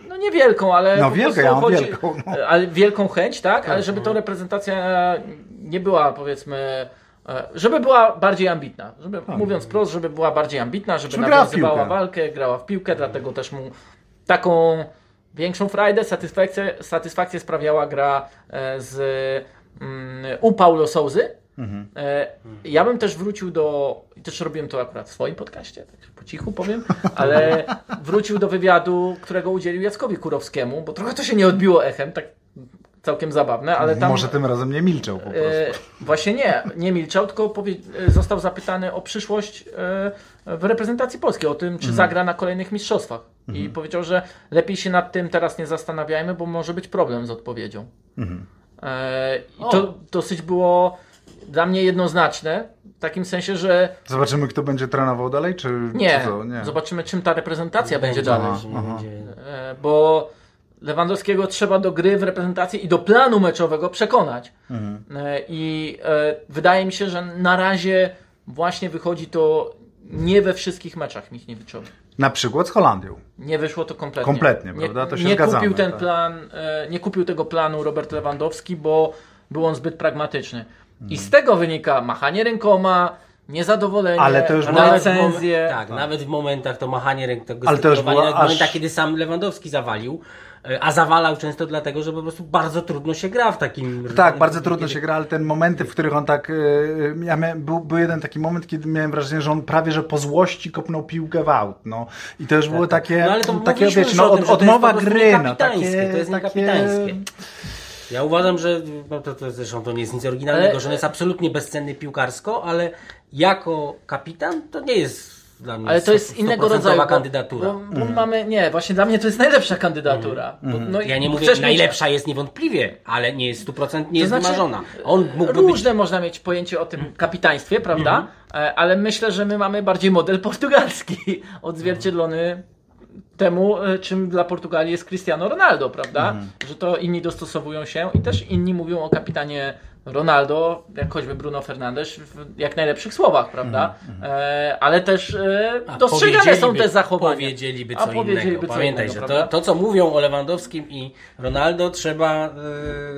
B: No nie wielką, ale
A: No
B: po
A: wielką, ja
B: chodzi,
A: wielką, no. (laughs)
B: ale wielką chęć, tak? Ale żeby to reprezentacja nie była powiedzmy e, żeby była bardziej ambitna, żeby, mówiąc prost, żeby była bardziej ambitna, żeby
A: Tak.
B: Nawiązywała walkę, grała w piłkę, dlatego też mu taką większą frajdę, satysfakcję, satysfakcję sprawiała gra e, z mm, u Paulo Souzy.
A: Mhm.
B: E, Ja bym też wrócił do, też robiłem to akurat w swoim podcaście, tak po cichu powiem, (laughs) ale wrócił do wywiadu, którego udzielił Jackowi Kurowskiemu, bo trochę to się nie odbiło echem, tak całkiem zabawne, ale tam...
A: Może tym razem nie milczał po prostu.
B: E, właśnie nie, nie milczał, tylko powie, e, został zapytany o przyszłość e, w reprezentacji polskiej, o tym, czy
A: Mhm.
B: zagra na kolejnych mistrzostwach. I powiedział, że lepiej się nad tym teraz nie zastanawiajmy, bo może być problem z odpowiedzią.
A: Mhm.
B: E, I
C: O.
B: to dosyć było dla mnie jednoznaczne, w takim sensie, że
A: Zobaczymy, kto będzie trenował dalej, czy
B: nie,
A: czy co? nie.
B: zobaczymy, czym ta reprezentacja będzie, dalej.
C: że nie
A: aha.
C: będzie-
B: E, bo Lewandowskiego trzeba do gry w reprezentacji i do planu meczowego przekonać.
A: Mhm.
B: E, I e, wydaje mi się, że na razie właśnie wychodzi to nie we wszystkich meczach Michniewiczowi.
A: Na przykład z Holandią.
B: Nie wyszło to kompletnie.
A: Kompletnie,
B: nie,
A: prawda? To się
B: nie
A: zgadzamy,
B: kupił ten
A: tak.
B: plan, e, nie kupił tego planu Robert Lewandowski, bo był on zbyt pragmatyczny.
A: Mhm.
B: I z tego wynika machanie rękoma, niezadowolenie,
A: Ale to już była-
C: nawet w
B: recenzje.
C: momen- Tak, nawet w momentach to machanie ręk, tego
A: Ale to już było
C: nawet w momentach,
A: aż-
C: kiedy sam Lewandowski zawalił, e, a zawalał często dlatego, że po prostu bardzo trudno się gra w takim...
A: Tak, bardzo trudno
C: kiedy-
A: się gra, ale ten momenty, w których on tak. yy, Ja miałem, był, był jeden taki moment, kiedy miałem wrażenie, że on prawie że po złości kopnął piłkę w aut. No. I to już było takie.
C: No ale to
A: takie wiecie, no, od, odmowa gry. No, takie,
C: to jest
A: takie...
C: Ja uważam, że no to, to zresztą to nie jest nic oryginalnego,
B: Ale-
C: że on jest absolutnie bezcenny piłkarsko, ale jako kapitan to nie jest dla mnie
B: Ale to jest
C: 100%
B: innego rodzaju bo-
C: kandydatura.
B: Bo, bo mamy, nie, właśnie dla mnie to jest najlepsza kandydatura. Bo, no
C: Ja nie mówię, że najlepsza jest niewątpliwie, ale nie jest stuprocentnie jest
B: znaczy,
C: wymarzona. On
B: Różne
C: być...
B: można mieć pojęcie o tym kapitaństwie, prawda? E, Ale myślę, że my mamy bardziej model portugalski, odzwierciedlony temu, e, czym dla Portugalii jest Cristiano Ronaldo, prawda? Że to inni dostosowują się i też inni mówią o kapitanie Ronaldo, jak choćby Bruno Fernandes, w jak najlepszych słowach, prawda? E, ale też e,
C: A
B: dostrzegane są te zachowania.
C: Powiedzieliby
B: A
C: co
B: powiedzieliby
C: innego.
B: co
C: Pamiętaj,
B: innego,
C: że to, to, co mówią o Lewandowskim i Ronaldo, trzeba,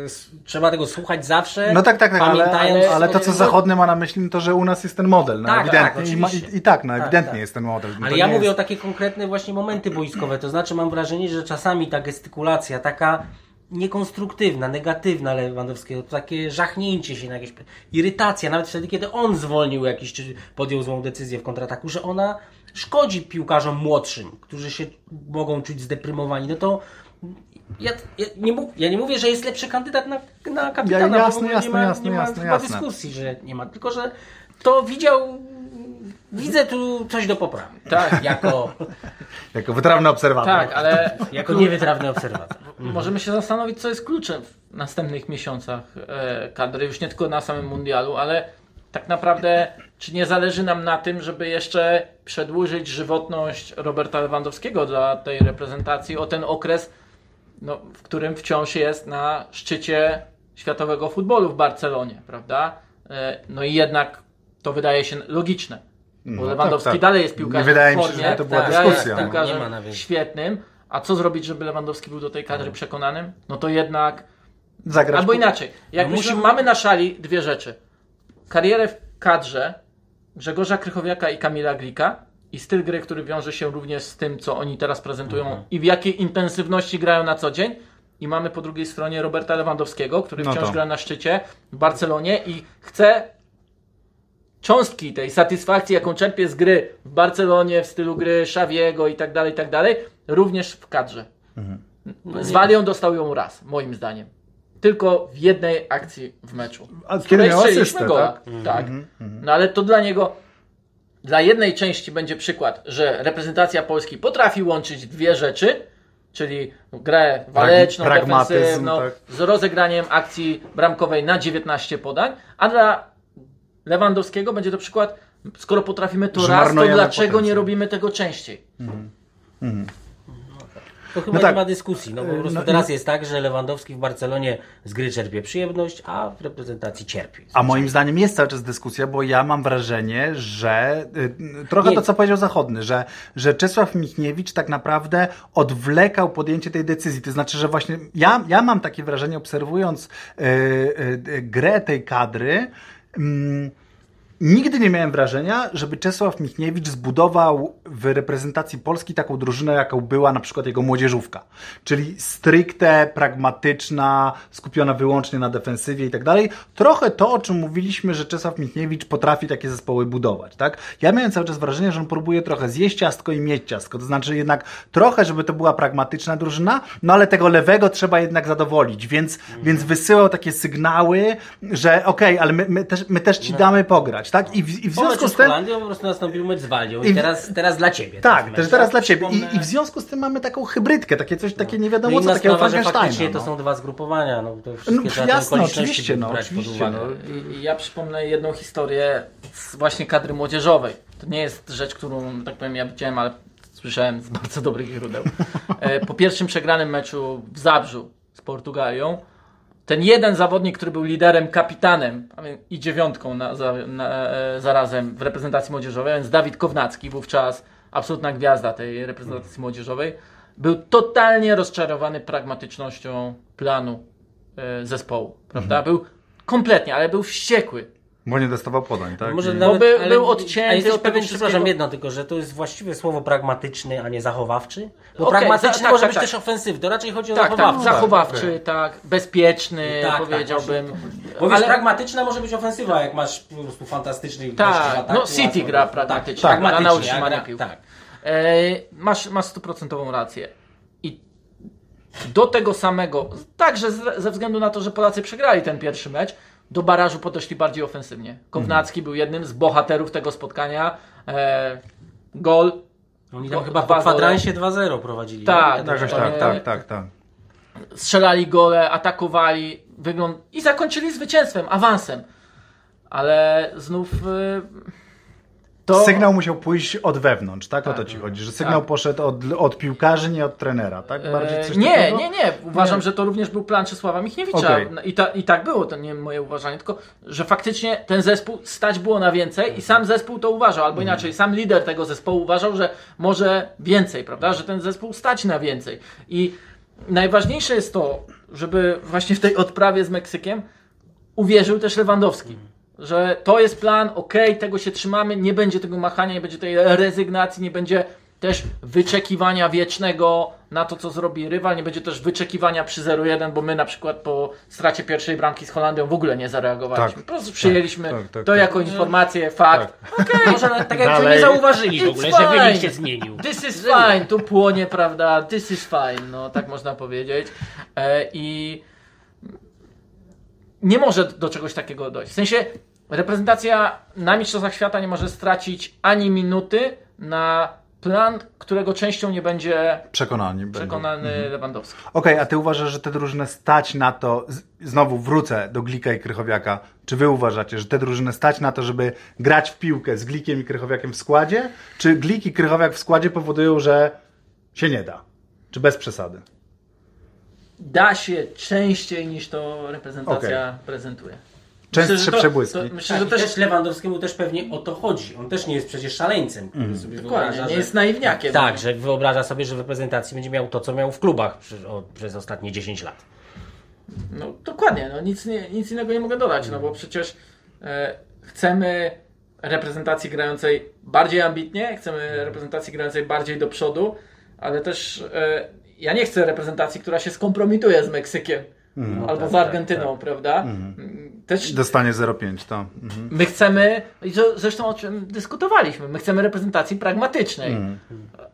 C: s- trzeba tego słuchać zawsze.
A: No tak, tak, tak, ale, ale, ale to, co zachodny ma na myśli, to, że u nas jest ten model, no
C: Tak,
A: ewidentnie.
C: tak,
A: I, i, I tak, no
C: Tak,
A: ewidentnie
C: tak.
A: jest ten model. No
C: Ale ja mówię
A: jest...
C: o takie konkretne właśnie momenty boiskowe, to znaczy mam wrażenie, że czasami ta gestykulacja taka niekonstruktywna, negatywna Lewandowskiego, to takie żachnięcie się na jakieś irytacja, nawet wtedy, kiedy on zwolnił jakiś, czy podjął złą decyzję w kontrataku, że ona szkodzi piłkarzom młodszym, którzy się mogą czuć zdeprymowani, no to ja, ja, nie, mów, ja nie mówię, że jest lepszy kandydat na, na kapitana,
A: Ja-
C: bo
A: jasne,
C: ogóle
A: jasne,
C: nie ma,
A: jasne,
C: nie ma
A: jasne,
C: chyba
A: jasne.
C: dyskusji, że nie ma, tylko że to widział Widzę tu coś do poprawy.
B: Tak.
C: Jako, (laughs)
A: Jako wytrawny obserwator.
B: Tak, ale
C: jako niewytrawny obserwator.
B: Możemy się zastanowić, co jest kluczem w następnych miesiącach e, kadry, już nie tylko na samym mundialu, ale tak naprawdę, czy nie zależy nam na tym, żeby jeszcze przedłużyć żywotność Roberta Lewandowskiego dla tej reprezentacji o ten okres, no, w którym wciąż jest na szczycie światowego futbolu w Barcelonie, prawda? E, No i jednak to wydaje się logiczne. Bo
A: No,
B: Lewandowski
A: tak, tak.
B: dalej jest piłkarzem
A: Nie wydaje
B: w
A: mi się, że to była
B: dalej
A: dyskusja,
B: jest
A: no.
C: Nie
B: piłkarzem
C: ma na wyjście.
B: świetnym. A co zrobić, żeby Lewandowski był do tej kadry przekonanym? No to jednak
A: Zagrać
B: Albo
A: po-
B: inaczej. Jak
C: No
B: musimy,
C: musimy-
B: mamy na szali dwie rzeczy. Karierę w kadrze Grzegorza Krychowiaka i Kamila Glika i styl gry, który wiąże się również z tym, co oni teraz prezentują
A: Mhm.
B: i w jakiej intensywności grają na co dzień. I mamy po drugiej stronie Roberta Lewandowskiego, który
A: No
B: wciąż
A: to.
B: gra na szczycie w Barcelonie i chce cząstki tej satysfakcji, jaką czerpie z gry w Barcelonie, w stylu gry Xaviego i tak dalej, i tak dalej, również w kadrze.
A: Mhm.
B: Z Walią dostał ją raz, moim zdaniem. Tylko w jednej akcji w meczu.
A: A kiedy miał asystę,
B: gola.
A: tak?
B: Tak. No ale to dla niego, dla jednej części będzie przykład, że reprezentacja Polski potrafi łączyć dwie rzeczy, czyli grę waleczną,
A: pragmatyzm,
B: defensywną,
A: tak.
B: z rozegraniem akcji bramkowej na 19 podań, a dla Lewandowskiego będzie to przykład, skoro potrafimy to raz, to dlaczego nie
A: potencjał.
B: robimy tego częściej?
C: To chyba
A: No tak.
C: nie ma dyskusji. No po
A: Y,
C: prostu
A: no-
C: teraz jest tak, że Lewandowski w Barcelonie z gry czerpie przyjemność, a w reprezentacji cierpi.
A: A moim zdaniem jest cały czas dyskusja, bo ja mam wrażenie, że y, trochę
C: Nie.
A: to, co powiedział Zachodny, że, że Czesław Michniewicz tak naprawdę odwlekał podjęcie tej decyzji. To znaczy, że właśnie ja, ja mam takie wrażenie, obserwując y, y, y, grę tej kadry, mm, Nigdy nie miałem wrażenia, żeby Czesław Michniewicz zbudował w reprezentacji Polski taką drużynę, jaką była na przykład jego młodzieżówka. Czyli stricte, pragmatyczna, skupiona wyłącznie na defensywie i tak dalej. Trochę to, o czym mówiliśmy, że Czesław Michniewicz potrafi takie zespoły budować, tak? Ja miałem cały czas wrażenie, że on próbuje trochę zjeść ciastko i mieć ciastko. To znaczy jednak trochę, żeby to była pragmatyczna drużyna, no ale tego lewego trzeba jednak zadowolić, więc, więc wysyłał takie sygnały, że okej, ale my, my, też, my też ci damy pograć, tak? I w, i w związku z
C: z
A: tym...
C: Holandią po prostu nastąpił mecz z Walią
A: I
C: i teraz, teraz dla Ciebie.
A: Tak, też
C: mecz.
A: teraz dla ciebie. I, I w związku z tym mamy taką hybrydkę, takie coś, takie nie
C: No
A: wiadomo co, takiego Frankensteina.
C: faktycznie to
A: no.
C: są dwa zgrupowania. No, to
A: No,
C: wszystkie te
A: jasne,
C: okoliczności
A: oczywiście, no,
C: brać pod
A: oczywiście,
C: uwagę.
A: no.
B: I, i ja przypomnę jedną historię z właśnie kadry młodzieżowej. To nie jest rzecz, którą, tak powiem, ja widziałem, ale słyszałem z bardzo dobrych źródeł. E, Po pierwszym przegranym meczu w Zabrzu z Portugalią, ten jeden zawodnik, który był liderem, kapitanem i dziewiątką na, za, na, e, zarazem w reprezentacji młodzieżowej, więc Dawid Kownacki, wówczas absolutna gwiazda tej reprezentacji młodzieżowej, był totalnie rozczarowany pragmatycznością planu e, zespołu, prawda? Był kompletnie, ale był wściekły.
A: Bo nie dostawał podań, tak?
C: Może
A: I-
C: nawet,
B: był-
C: ale-
B: był odcięty
C: a jesteś
B: od tego
C: pewien, przepraszam, jedno tylko, że to jest właściwie słowo pragmatyczny, a nie zachowawczy? Bo
B: Okej,
C: pragmatyczny
B: za- tak,
C: może
B: tak,
C: być
B: tak.
C: też ofensywny, to raczej chodzi o
B: Tak, tak,
C: zachowawczy.
B: zachowawczy, tak, bezpieczny,
C: Tak, tak,
B: powiedziałbym.
C: Bo wiesz,
B: ale,
C: pragmatyczna może być ofensywa, jak masz po prostu fantastyczny
B: tak, no City gra
C: tak,
B: pragmatycznie,
C: tak,
B: tak, na utrzymanie
C: tak,
B: piłki.
C: tak.
B: E, masz, masz stuprocentową rację. I do tego samego, także ze względu na to, że Polacy przegrali ten pierwszy mecz, do barażu podeszli bardziej ofensywnie. Kownacki był jednym z bohaterów tego spotkania. E, gol.
C: Oni tam
B: Dwa
C: chyba po
B: gole.
C: kwadransie 2-0 prowadzili.
B: Tak?
A: Tak,
B: to
A: tak,
B: nie-
A: tak, tak, tak.
B: strzelali gole, atakowali wygląd... i zakończyli zwycięstwem, awansem. Ale znów y, to...
A: Sygnał musiał pójść od wewnątrz, tak? O to
B: Tak.
A: ci chodzi, że sygnał poszedł od, od piłkarzy, nie od trenera, tak? Bardziej
B: E,
A: coś
B: nie,
A: takiego?
B: nie, nie. Uważam,
A: Nie.
B: że to również był plan Czesława Michniewicza.
A: Okej.
B: I, ta, I tak było, to nie moje uważanie, tylko że faktycznie ten zespół stać było na więcej i sam zespół to uważał, albo
A: Mhm.
B: inaczej, sam lider tego zespołu uważał, że może więcej, prawda? Że ten zespół stać na więcej. I najważniejsze jest to, żeby właśnie w tej odprawie z Meksykiem uwierzył też Lewandowski. Że to jest plan, okej, tego się trzymamy, nie będzie tego machania, nie będzie tej rezygnacji, nie będzie też wyczekiwania wiecznego na to, co zrobi rywal, nie będzie też wyczekiwania przy 0-1, bo my na przykład po stracie pierwszej bramki z Holandią w ogóle nie zareagowaliśmy.
A: Tak.
B: po prostu przyjęliśmy
A: tak, tak,
B: to
A: tak.
B: jako informację, fakt.
C: Okej, (laughs) może nawet tak jakby
A: Dalej.
C: nie zauważyli w
B: It's
C: ogóle, że
B: fine.
C: wynik się zmienił.
B: This is fine, tu płonie, prawda? This is fine, no tak można powiedzieć. E, I nie może do czegoś takiego dojść. W sensie reprezentacja na Mistrzostwach Świata nie może stracić ani minuty na plan, którego częścią nie będzie
A: Przekonani. będą.
B: przekonany Lewandowski.
A: Okej, a ty uważasz, że te drużyny stać na to, znowu wrócę do Glika i Krychowiaka, czy wy uważacie, że te drużyny stać na to, żeby grać w piłkę z Glikiem i Krychowiakiem w składzie, czy Glik i Krychowiak w składzie powodują, że się nie da? Czy bez przesady?
B: Da się częściej niż to reprezentacja prezentuje.
A: Częstsze
B: Myślę, że to-
A: przebłyski.
B: to- Myślę,
C: Tak,
B: że
C: też...
B: też
C: też Lewandowskiemu też pewnie o to chodzi. On też nie jest przecież szaleńcem, który sobie
B: dokładnie,
C: wyobraża,
B: nie
C: że...
B: jest naiwniakiem.
C: Tak, że wyobraża sobie, że w reprezentacji będzie miał to, co miał w klubach przez, o, przez ostatnie 10 lat.
B: No dokładnie, no nic, nie, nic innego nie mogę dodać, no bo przecież e, chcemy reprezentacji grającej bardziej ambitnie, chcemy reprezentacji grającej bardziej do przodu, ale też e, ja nie chcę reprezentacji, która się skompromituje z Meksykiem albo
C: tak,
B: z Argentyną, prawda? Też
A: Dostanie 0,5, to. Mhm.
B: my chcemy, i zresztą o czym dyskutowaliśmy, my chcemy reprezentacji pragmatycznej.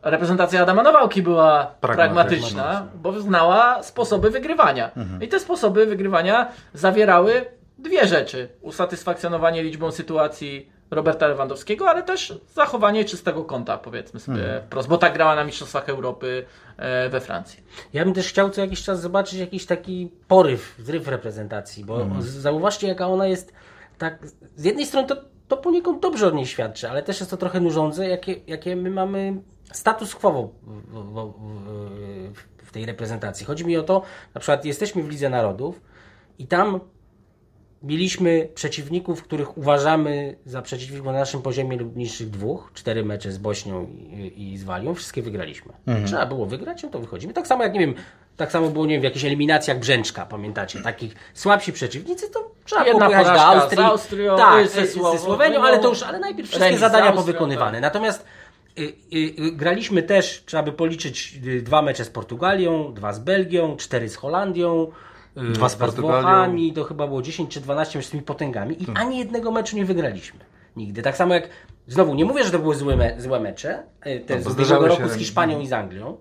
B: Reprezentacja Adama Nawałki była
A: Pragmatyczna.
B: pragmatyczna, bo znała sposoby wygrywania. I te sposoby wygrywania zawierały dwie rzeczy. Usatysfakcjonowanie liczbą sytuacji Roberta Lewandowskiego, ale też zachowanie czystego konta, powiedzmy sobie wprost, bo tak grała na Mistrzostwach Europy e, we Francji.
C: Ja bym też chciał co jakiś czas zobaczyć jakiś taki poryw, zryw reprezentacji, bo z- zauważcie jaka ona jest tak, z jednej strony to, to poniekąd dobrze od niej świadczy, ale też jest to trochę nużące, jakie, jakie my mamy status quo w, w, w, w tej reprezentacji. Chodzi mi o to, na przykład jesteśmy w Lidze Narodów i tam mieliśmy przeciwników, których uważamy za przeciwników na naszym poziomie lub niższych dwóch. Cztery mecze z Bośnią i, i z Walią. Wszystkie wygraliśmy. Trzeba było wygrać, no to wychodzimy. Tak samo jak, nie wiem, tak samo było, nie wiem, w jakichś eliminacjach Brzęczka, pamiętacie? Takich słabsi przeciwnicy, to trzeba
B: Jedna
C: było pojechać do Austrii.
B: z Austrią,
C: tak,
B: ze
C: ze, Słowenią, ale to już, ale najpierw wszystkie zadania
B: Austrią,
C: powykonywane. Natomiast y, y, y, graliśmy też, trzeba by policzyć y, dwa mecze z Portugalią, dwa z Belgią, cztery z Holandią,
A: Dwa z
C: dwa
A: Portugalią.
C: Włochami, to chyba było 10 czy 12 już z tymi potęgami i ani jednego meczu nie wygraliśmy. Nigdy. Tak samo jak, znowu, nie mówię, że to były złe, me, złe mecze, y, te
A: No,
C: z ubiegłego roku z. Hiszpanią i z Anglią,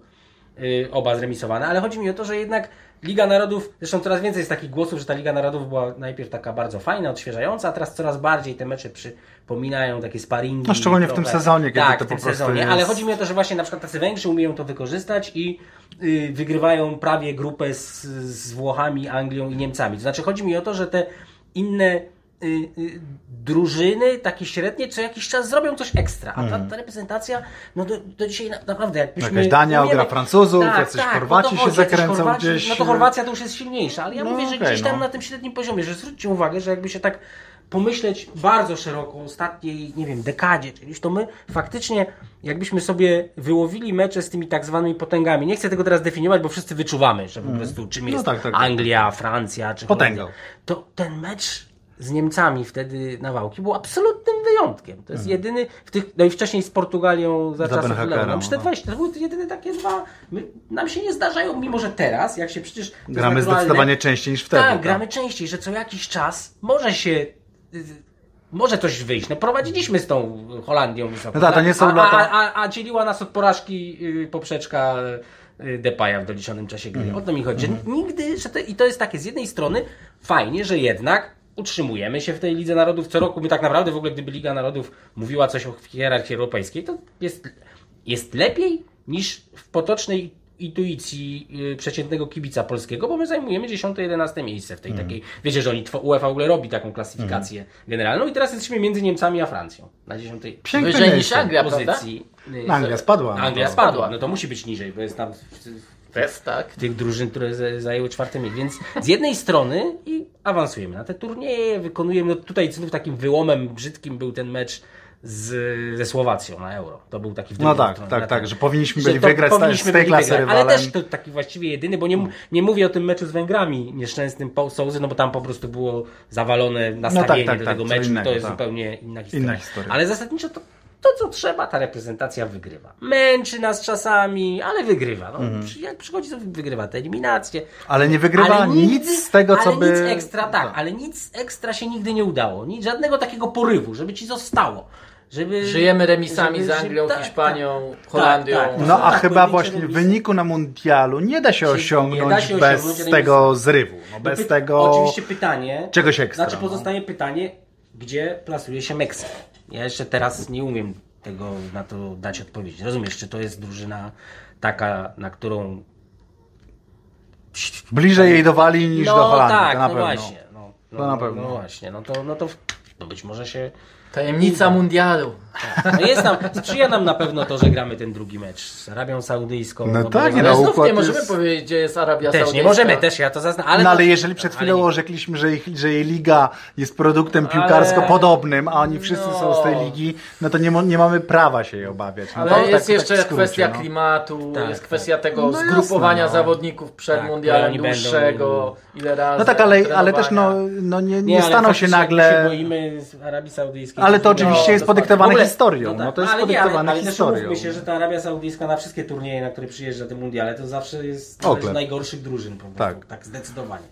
C: y, oba zremisowane, ale chodzi mi o to, że jednak Liga Narodów, zresztą coraz więcej jest takich głosów, że ta Liga Narodów była najpierw taka bardzo fajna, odświeżająca, a teraz coraz bardziej te mecze przypominają takie sparingi.
A: No, szczególnie w tym
C: trochę-
A: sezonie, kiedy
C: tak,
A: to
C: w
A: po
C: tym
A: prostu
C: sezonie,
A: jest-
C: ale chodzi mi o to, że właśnie na przykład tacy Węgrzy umieją to wykorzystać i y, wygrywają prawie grupę z, z Włochami, Anglią i Niemcami. To znaczy chodzi mi o to, że te inne drużyny, takie średnie, co jakiś czas zrobią coś ekstra. A ta, ta reprezentacja, no do, do dzisiaj na, naprawdę jakbyśmy...
A: Mhm. Jakaś Dania
C: umiemy-
A: ogra Francuzów, jacyś
C: no
A: Chorwaci
C: to
A: się zakręcą
C: Chorwaci,
A: gdzieś.
C: No to Chorwacja to już jest silniejsza, ale ja
A: No
C: mówię, że
A: okej,
C: gdzieś tam
A: no.
C: na tym średnim poziomie, że zwróćcie uwagę, że jakby się tak pomyśleć bardzo szeroko o ostatniej, nie wiem, dekadzie, czyli to my faktycznie, jakbyśmy sobie wyłowili mecze z tymi tak zwanymi potęgami, nie chcę tego teraz definiować, bo wszyscy wyczuwamy, że po prostu czym
A: No
C: jest
A: tak, tak, tak.
C: Anglia, Francja, czy
A: Potęgą.
C: To ten mecz z Niemcami wtedy na Wałki był absolutnym wyjątkiem. To jest jedyny, w tych, no i wcześniej z Portugalią za
A: Za
C: czasów Leona. Przecież te
A: no.
C: 20, to były jedyne takie dwa, my, nam się nie zdarzają, mimo że teraz, jak się przecież...
A: Gramy
C: naturalne,
A: zdecydowanie częściej niż wtedy.
C: tak, gramy częściej, że co jakiś czas może się. Może coś wyjść. No prowadziliśmy z tą Holandią wysoko.
A: No tak, to nie są
C: a,
A: lata-
C: a, a, a dzieliła nas od porażki y, poprzeczka y, Depaya w doliczonym czasie gry.
A: Mhm.
C: O to mi chodzi. Że nigdy, że to, i to jest takie z jednej strony fajnie, że jednak utrzymujemy się w tej Lidze Narodów co roku. My tak naprawdę w ogóle, gdyby Liga Narodów mówiła coś o hierarchii europejskiej, to jest, jest lepiej niż w potocznej intuicji y, przeciętnego kibica polskiego, bo my zajmujemy 10-11 miejsce w tej
A: Mhm.
C: takiej. Wiecie, że oni UEFA w ogóle robi taką klasyfikację generalną i teraz jesteśmy między Niemcami a Francją na 10
A: Piękne
B: Wyżej niż. Anglia, prawda?
C: pozycji. Y,
A: Anglia spadła.
C: Anglia spadła. No to musi być niżej, bo jest tam w, w,
B: Jest, tak.
C: tych drużyn, które zajęły czwarte miejsce. Więc z jednej strony i awansujemy na te turnieje, wykonujemy. No tutaj znów takim wyłomem brzydkim był ten mecz z, ze Słowacją na Euro. To był taki w
A: No tak, tak, tak, że powinniśmy
C: że
A: byli wygrać
C: powinniśmy
A: z tej
C: byli
A: klasy
C: wygrać,
A: rywalem.
C: Ale też to taki właściwie jedyny, bo nie, nie mówię o tym meczu z Węgrami nieszczęsnym po Sołzy, no bo tam po prostu było zawalone nastawienie
A: tak,
C: do
A: tak,
C: tego meczu.
A: innego,
C: to jest
A: tak.
C: zupełnie inna historia.
A: Inna historia.
C: Ale zasadniczo to, to, co trzeba, ta reprezentacja wygrywa. Męczy nas czasami, ale wygrywa. No,
A: Mhm.
C: przy- Jak przychodzi, to wygrywa te eliminacje.
A: Ale nie wygrywa
C: Ale nigdy-
A: nic z tego, co
C: ale
A: by...
C: nic ekstra, tak, ale nic ekstra się nigdy nie udało. Nic, żadnego takiego porywu, żeby ci zostało. Żeby,
B: Żyjemy remisami
C: żeby-
B: z Anglią,
C: tak,
B: Hiszpanią,
C: tak.
B: Holandią.
C: Tak, tak.
A: No a
C: Tak,
A: chyba właśnie
C: remisy.
A: wyniku na mundialu nie da się
C: Się-
A: osiągnąć
C: da się
A: bez
C: osiągnąć
A: tego zrywu. No,
C: No
A: bez
C: py-
A: tego
C: Oczywiście pytanie.
A: czegoś ekstra.
C: Znaczy
A: no.
C: pozostaje pytanie, gdzie plasuje się Meksyk. Ja jeszcze teraz nie umiem tego na to dać odpowiedź. Rozumiesz, czy to jest drużyna taka, na którą
A: Bliżej jej do Walii niż
C: no
A: do Holandii,
C: tak,
A: to na
C: no
A: pewno.
C: właśnie. No, no,
A: To na pewno.
C: No właśnie, no to, no to no być może się...
B: Tajemnica mundialu.
C: No jest nam, sprzyja nam na pewno to, że gramy ten drugi mecz z Arabią Saudyjską.
A: No
C: bo-
A: tak, nie
B: Ale
A: no,
B: znów nie możemy
A: jest-
B: powiedzieć, gdzie jest Arabia
C: Też
B: Saudyjska.
C: nie możemy, też ja to zaznaczam. Ale,
A: no ale
C: to-
A: jeżeli przed chwilą
C: ale nie-
A: orzekliśmy, że, ich, że jej liga jest produktem
B: Ale-
A: piłkarsko podobnym, a oni wszyscy
B: No.
A: są z tej ligi, no to nie, nie mamy prawa się jej obawiać. No
B: Ale
A: to
B: jest
A: tak- tak
B: jeszcze
A: skrócie,
B: kwestia
A: no.
B: klimatu,
C: Tak,
B: jest
C: tak.
B: kwestia tego
A: No
B: zgrupowania
A: jasne, no.
B: zawodników przed
C: Tak,
B: mundialem
C: oni będą-
B: dłuższego, ile razy.
A: No tak, ale, ale też no, no nie, nie,
C: ale
A: staną się nagle...
C: się boimy z Arabii Saudyjskiej.
A: Ale to
C: no,
A: oczywiście jest podyktowane
C: w ogóle-
A: historią.
C: tak,
A: No to jest
C: ale nie, ale, ale też
A: historią.
C: się, że ta Arabia Saudyjska na wszystkie turnieje, na które przyjeżdża te mundiale, to zawsze jest należy z najgorszych drużyn po prostu.
A: Tak.
C: Tak, zdecydowanie.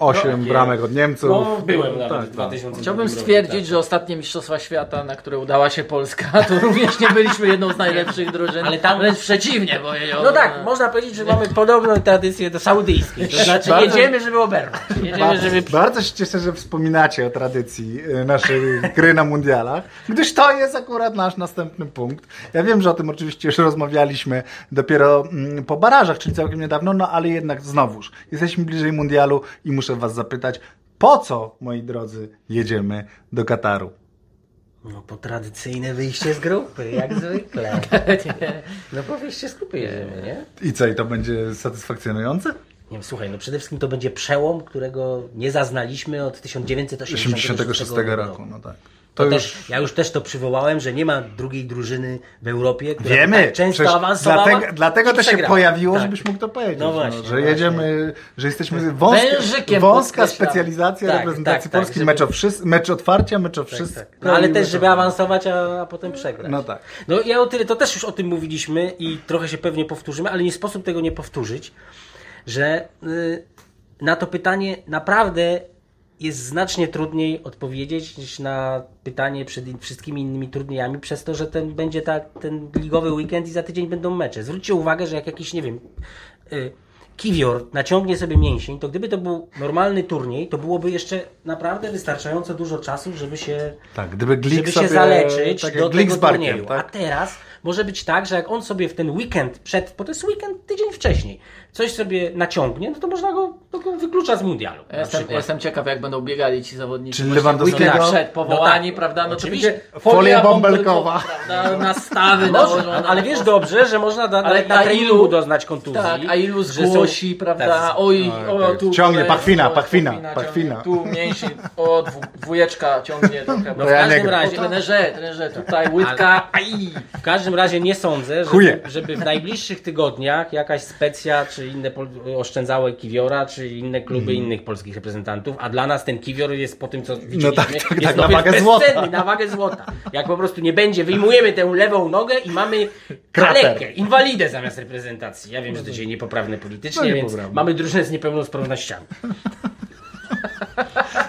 A: Osiem
C: Takie-
A: bramek od Niemców.
C: No, byłem nawet
A: Tak,
C: w
A: tak.
C: 2000
B: Chciałbym
C: roku,
B: stwierdzić,
C: tak.
B: że ostatnie Mistrzostwa Świata, na które udała się Polska, (laughs) to również nie byliśmy jedną z najlepszych drużyn, ale tam wręcz przeciwnie powiedziałbym.
C: No tak, można powiedzieć, że mamy podobną tradycję do saudyjskiej. To znaczy
A: Bardzo-
C: jedziemy, żeby oberwać. Jedziemy,
A: Bardzo,
C: żeby...
A: bardzo się cieszę, że wspominacie o tradycji y, naszej gry na mundialach, gdyż to jest akurat nasz następny punkt. Ja wiem, że o tym oczywiście już rozmawialiśmy dopiero mm, po barażach, czyli całkiem niedawno, no ale jednak znowuż jesteśmy bliżej mundialu i muszę was zapytać, po co, moi drodzy, jedziemy do Kataru?
C: No po tradycyjne wyjście z grupy, jak zwykle. (laughs) No po wyjście z grupy jedziemy, nie?
A: I co, i to będzie satysfakcjonujące?
C: Nie wiem, słuchaj, no przede wszystkim to będzie przełom, którego nie zaznaliśmy od 1986
A: 86 roku, no tak.
C: To
A: To
C: też,
A: już
C: ja już też to przywołałem, że nie ma drugiej drużyny w Europie, która by
A: wiemy,
C: tak często
A: przecież
C: awansowała
A: dlatego, dlatego to się pojawiło,
C: Tak.
A: żebyś mógł to powiedzieć.
C: No właśnie,
A: że
C: właśnie.
A: jedziemy, że jesteśmy wąska, wąska specjalizacja
C: Tak,
A: reprezentacji
C: tak, tak,
A: Polskiej,
C: żeby-
A: mecz, o wszys- mecz otwarcia, mecz o wszystko.
C: Tak. No ale też, żeby awansować, a, a potem przegrać.
A: No tak.
C: No ja o tyle, to też już o tym mówiliśmy i trochę się pewnie powtórzymy, ale nie sposób tego nie powtórzyć, że y, na to pytanie naprawdę jest znacznie trudniej odpowiedzieć niż na pytanie przed wszystkimi innymi turniejami, przez to, że ten będzie tak, ten ligowy weekend i za tydzień będą mecze. Zwróćcie uwagę, że jak jakiś, nie wiem, y, kiwior naciągnie sobie mięsień, to gdyby to był normalny turniej, to byłoby jeszcze naprawdę wystarczająco dużo czasu, żeby się
A: Tak, gdyby Glik
C: żeby
A: sobie,
C: się zaleczyć
A: tak
C: do
A: Glik
C: tego
A: Barkiem,
C: turnieju. A
A: tak?
C: teraz może być tak, że jak on sobie w ten weekend przed, bo to jest weekend tydzień wcześniej, coś sobie naciągnie, no to można go, to go wyklucza z mundialu.
B: Ja
C: na
B: jestem, jestem ciekaw, jak będą biegali ci zawodnicy.
A: Czyli Lewandowskiego- No
B: przed powołani,
C: tak.
B: prawda? No
C: Oczywiście.
A: Folia bąbelkowa. (laughs)
B: prawda? Nastawy
C: Może,
B: nałożone.
C: ale wiesz dobrze, że można da,
B: Ale
C: ale na treningu
B: ilu-
C: doznać kontuzji.
B: Tak, a ilu zgłosi, prawda?
C: Tak.
B: Oj, o,
A: tak.
B: tu
A: Ciągnie, pachwina, pachwina, pachwina.
B: Tu mięsień, o, dwójeczka ciągnie (laughs) trochę.
C: No
B: No,
C: w każdym razie,
B: trenerze, trenerze, tutaj łydka, aj!
C: w każdym razie nie sądzę, żeby, żeby w najbliższych tygodniach jakaś specja, czy inne pol- oszczędzałe kiwiora, czy inne kluby innych polskich reprezentantów, a dla nas ten kiwior jest po tym, co widzieliśmy,
A: tak, tak,
C: jest
A: tak, na wagę złota.
C: na wagę złota. Jak po prostu nie będzie, wyjmujemy tę lewą nogę i mamy kalekę, inwalidę zamiast reprezentacji. Ja wiem, że to dzisiaj niepoprawne politycznie,
A: No,
C: więc mamy drużynę z niepełnosprawnościami.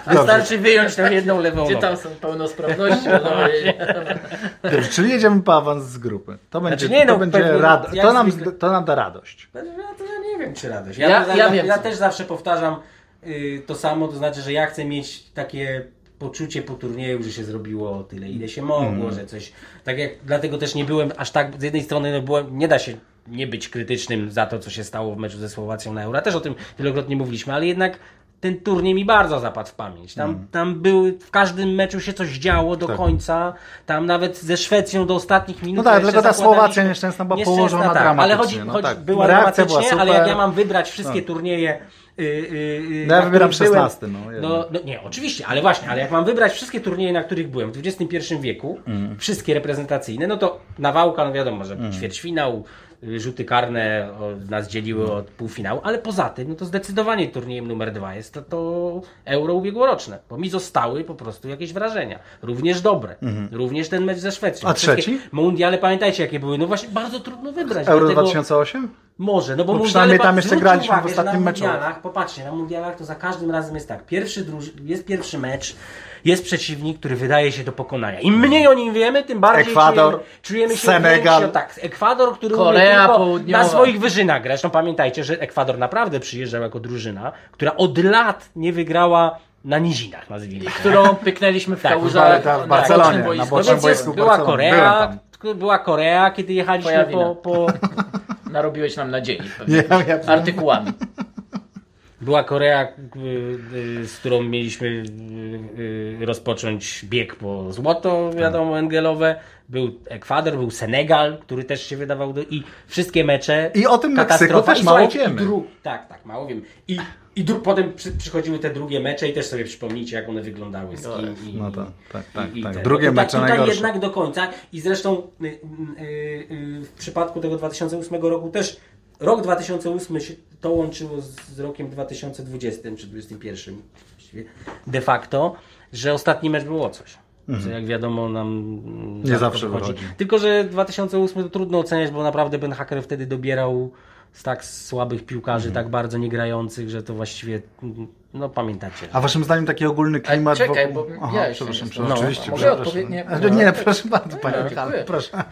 C: Wystarczy wyjąć tę jedną lewą
B: Gdzie tam są pełnosprawności? No, i-
A: Dobrze, czyli jedziemy po awans z grupy. To będzie,
C: Znaczy nie, no,
A: to, będzie rad- to, nam,
C: zwykle.
A: to nam da radość.
C: Ja, to ja nie wiem, czy radość.
B: Ja-
C: Ja,
B: ja
C: ja,
B: wiem,
C: ja
B: co.
C: też zawsze powtarzam y, to samo, to znaczy, że ja chcę mieć takie poczucie po turnieju, że się zrobiło tyle, ile się mogło,
A: Mm.
C: że coś. Tak jak dlatego też nie byłem aż tak. Z jednej strony no byłem, nie da się nie być krytycznym za to, co się stało w meczu ze Słowacją na Euro. Też o tym wielokrotnie mówiliśmy, ale jednak ten turniej mi bardzo zapadł w pamięć. Tam, tam były, w każdym meczu się coś działo do
A: Mm. Tak.
C: końca. Tam nawet ze Szwecją do ostatnich minut.
A: No tak, tylko ta Słowacja nieszczęsna była położona
C: tak, Ale
A: dramatycznie,
C: chodzi,
A: no
C: chodzi
A: tak.
C: była
A: Reakcja
C: dramatycznie,
A: była
C: ale jak ja mam wybrać wszystkie
A: Tak.
C: turnieje. Yy, yy,
A: No ja wybieram
C: których byłem-
A: 16, no,
C: no, no nie, oczywiście, ale właśnie, ale jak mam wybrać wszystkie turnieje, na których byłem w XXI wieku,
A: Mm.
C: wszystkie reprezentacyjne, no to Nawałka, no wiadomo, że ćwierćfinał, y, rzuty karne nas dzieliły od półfinału, ale poza tym, no to zdecydowanie turniejem numer dwa jest to, to euro ubiegłoroczne, bo mi zostały po prostu jakieś wrażenia, również dobre, również ten mecz ze Szwecją.
A: Mhm. A
C: Wszystkie
A: trzeci?
C: Mundiale, pamiętajcie jakie były, no właśnie bardzo trudno wybrać.
A: Euro
C: dlatego-
A: 2008?
C: może, no bo,
A: Bo
C: mundiale,
A: przynajmniej tam jeszcze graliśmy w
C: uwagę, że
A: ostatnim meczu.
C: Popatrzcie, na mundialach to za każdym razem jest tak. Pierwszy druż... Jest pierwszy mecz, jest przeciwnik, który wydaje się do pokonania. Im mniej o nim wiemy, tym bardziej
A: Ekwador,
C: czujemy, czujemy się
A: Senegal.
C: Tak, Ekwador, który
B: Korea Południowa.
C: na swoich wyżynach grać. No pamiętajcie, że Ekwador naprawdę przyjeżdżał jako drużyna, która od lat nie wygrała na nizinach, nazwijmy to.
B: którą pyknęliśmy w
C: Tak,
B: kałużach
A: w Bar- w
B: na
A: Barcelonie, na
B: boisku.
A: bocznym
C: No
A: boisku
C: była. Korea, była Korea, kiedy jechaliśmy po, po... (laughs)
B: Narobiłeś nam nadziei
A: ja,
B: Artykułami.
C: Była Korea, y, y, z którą mieliśmy y, rozpocząć bieg po złoto, wiadomo, engelowe. Był Ekwador, był Senegal, który też się wydawał do... i wszystkie mecze.
A: I o tym Meksyku też
C: I
A: mało wiemy.
C: dru- Tak, tak, mało wiem. I, i dru- potem przy, przychodziły te drugie mecze i też sobie przypomnijcie, jak one wyglądały z kim. I,
A: No tak, tak, tak,
C: i, i
A: tak. Drugie
C: No tutaj,
A: mecze
C: tutaj
A: najgorsze.
C: jednak do końca i zresztą w przypadku tego 2008 roku też rok 2008 się to łączyło z, rokiem 2020 czy 2021 właściwie de facto, że ostatni mecz było coś. Co jak wiadomo nam rzadko
A: Mhm. zawsze wychodzi.
C: Tylko, że 2008 to trudno oceniać, bo naprawdę Ben Hacker wtedy dobierał z tak słabych piłkarzy,
A: Mhm.
C: tak bardzo niegrających, że to właściwie, mm, no pamiętacie.
A: A waszym zdaniem taki ogólny klimat
B: czekaj,
A: wokół...
B: bo ja jeszcze
A: przepraszam,
B: nie
A: przepraszam,
C: znam.
A: oczywiście.
B: No, mogę
A: przepraszam.
B: odpowiedź- nie,
A: Ale
B: no,
A: nie,
B: tak.
A: proszę bardzo, panie
B: No,
A: Michale,
B: dziękuję.
A: proszę.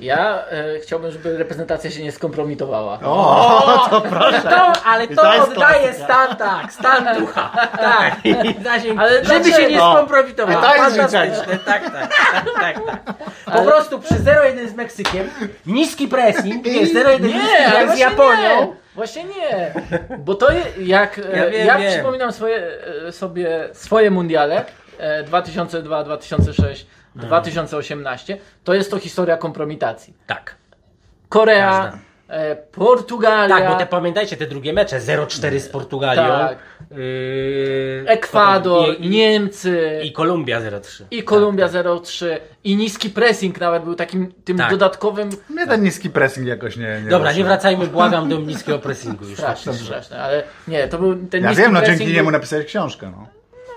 B: Ja e, chciałbym, żeby reprezentacja się nie skompromitowała.
A: O, to proszę.
C: To, ale
A: I
C: to,
A: to
C: oddaje stan, tak, stan ducha. Tak, (laughs) zasięg,
B: Ale
C: żeby się nie skompromitował.
A: I to jest
C: Fantastyczne, tak, tak, tak, tak, tak. (laughs) Po prostu przy 0-1 z Meksykiem, niski pressing, nie, 0-1 z z Japonią.
B: Nie. Właśnie nie, bo to jak
C: Ja
B: ja,
C: wiem,
B: ja
C: wiem.
B: przypominam swoje, e, sobie swoje mundiale e, 2002, 2006, 2018, to jest to historia kompromitacji.
C: Tak.
B: Korea,
C: Każda.
B: E, Portugalia,
C: Tak, bo te pamiętajcie te drugie mecze, 0-4 z Portugalią.
B: Tak.
C: Yy,
B: Ekwador,
C: potem i,
B: Niemcy
C: i, i Kolumbia 0-3.
B: i Kolumbia 0-3 i niski pressing nawet był takim tym
C: Tak.
B: dodatkowym
A: Mnie ten niski pressing jakoś nie... nie
C: Dobra, nie wracajmy, błagam, do (laughs) niskiego pressingu już.
B: straszny, straszny, ale nie, to był ten
A: Ja
B: niski
A: wiem, no dzięki
B: był-
A: niemu napisałeś książkę, no.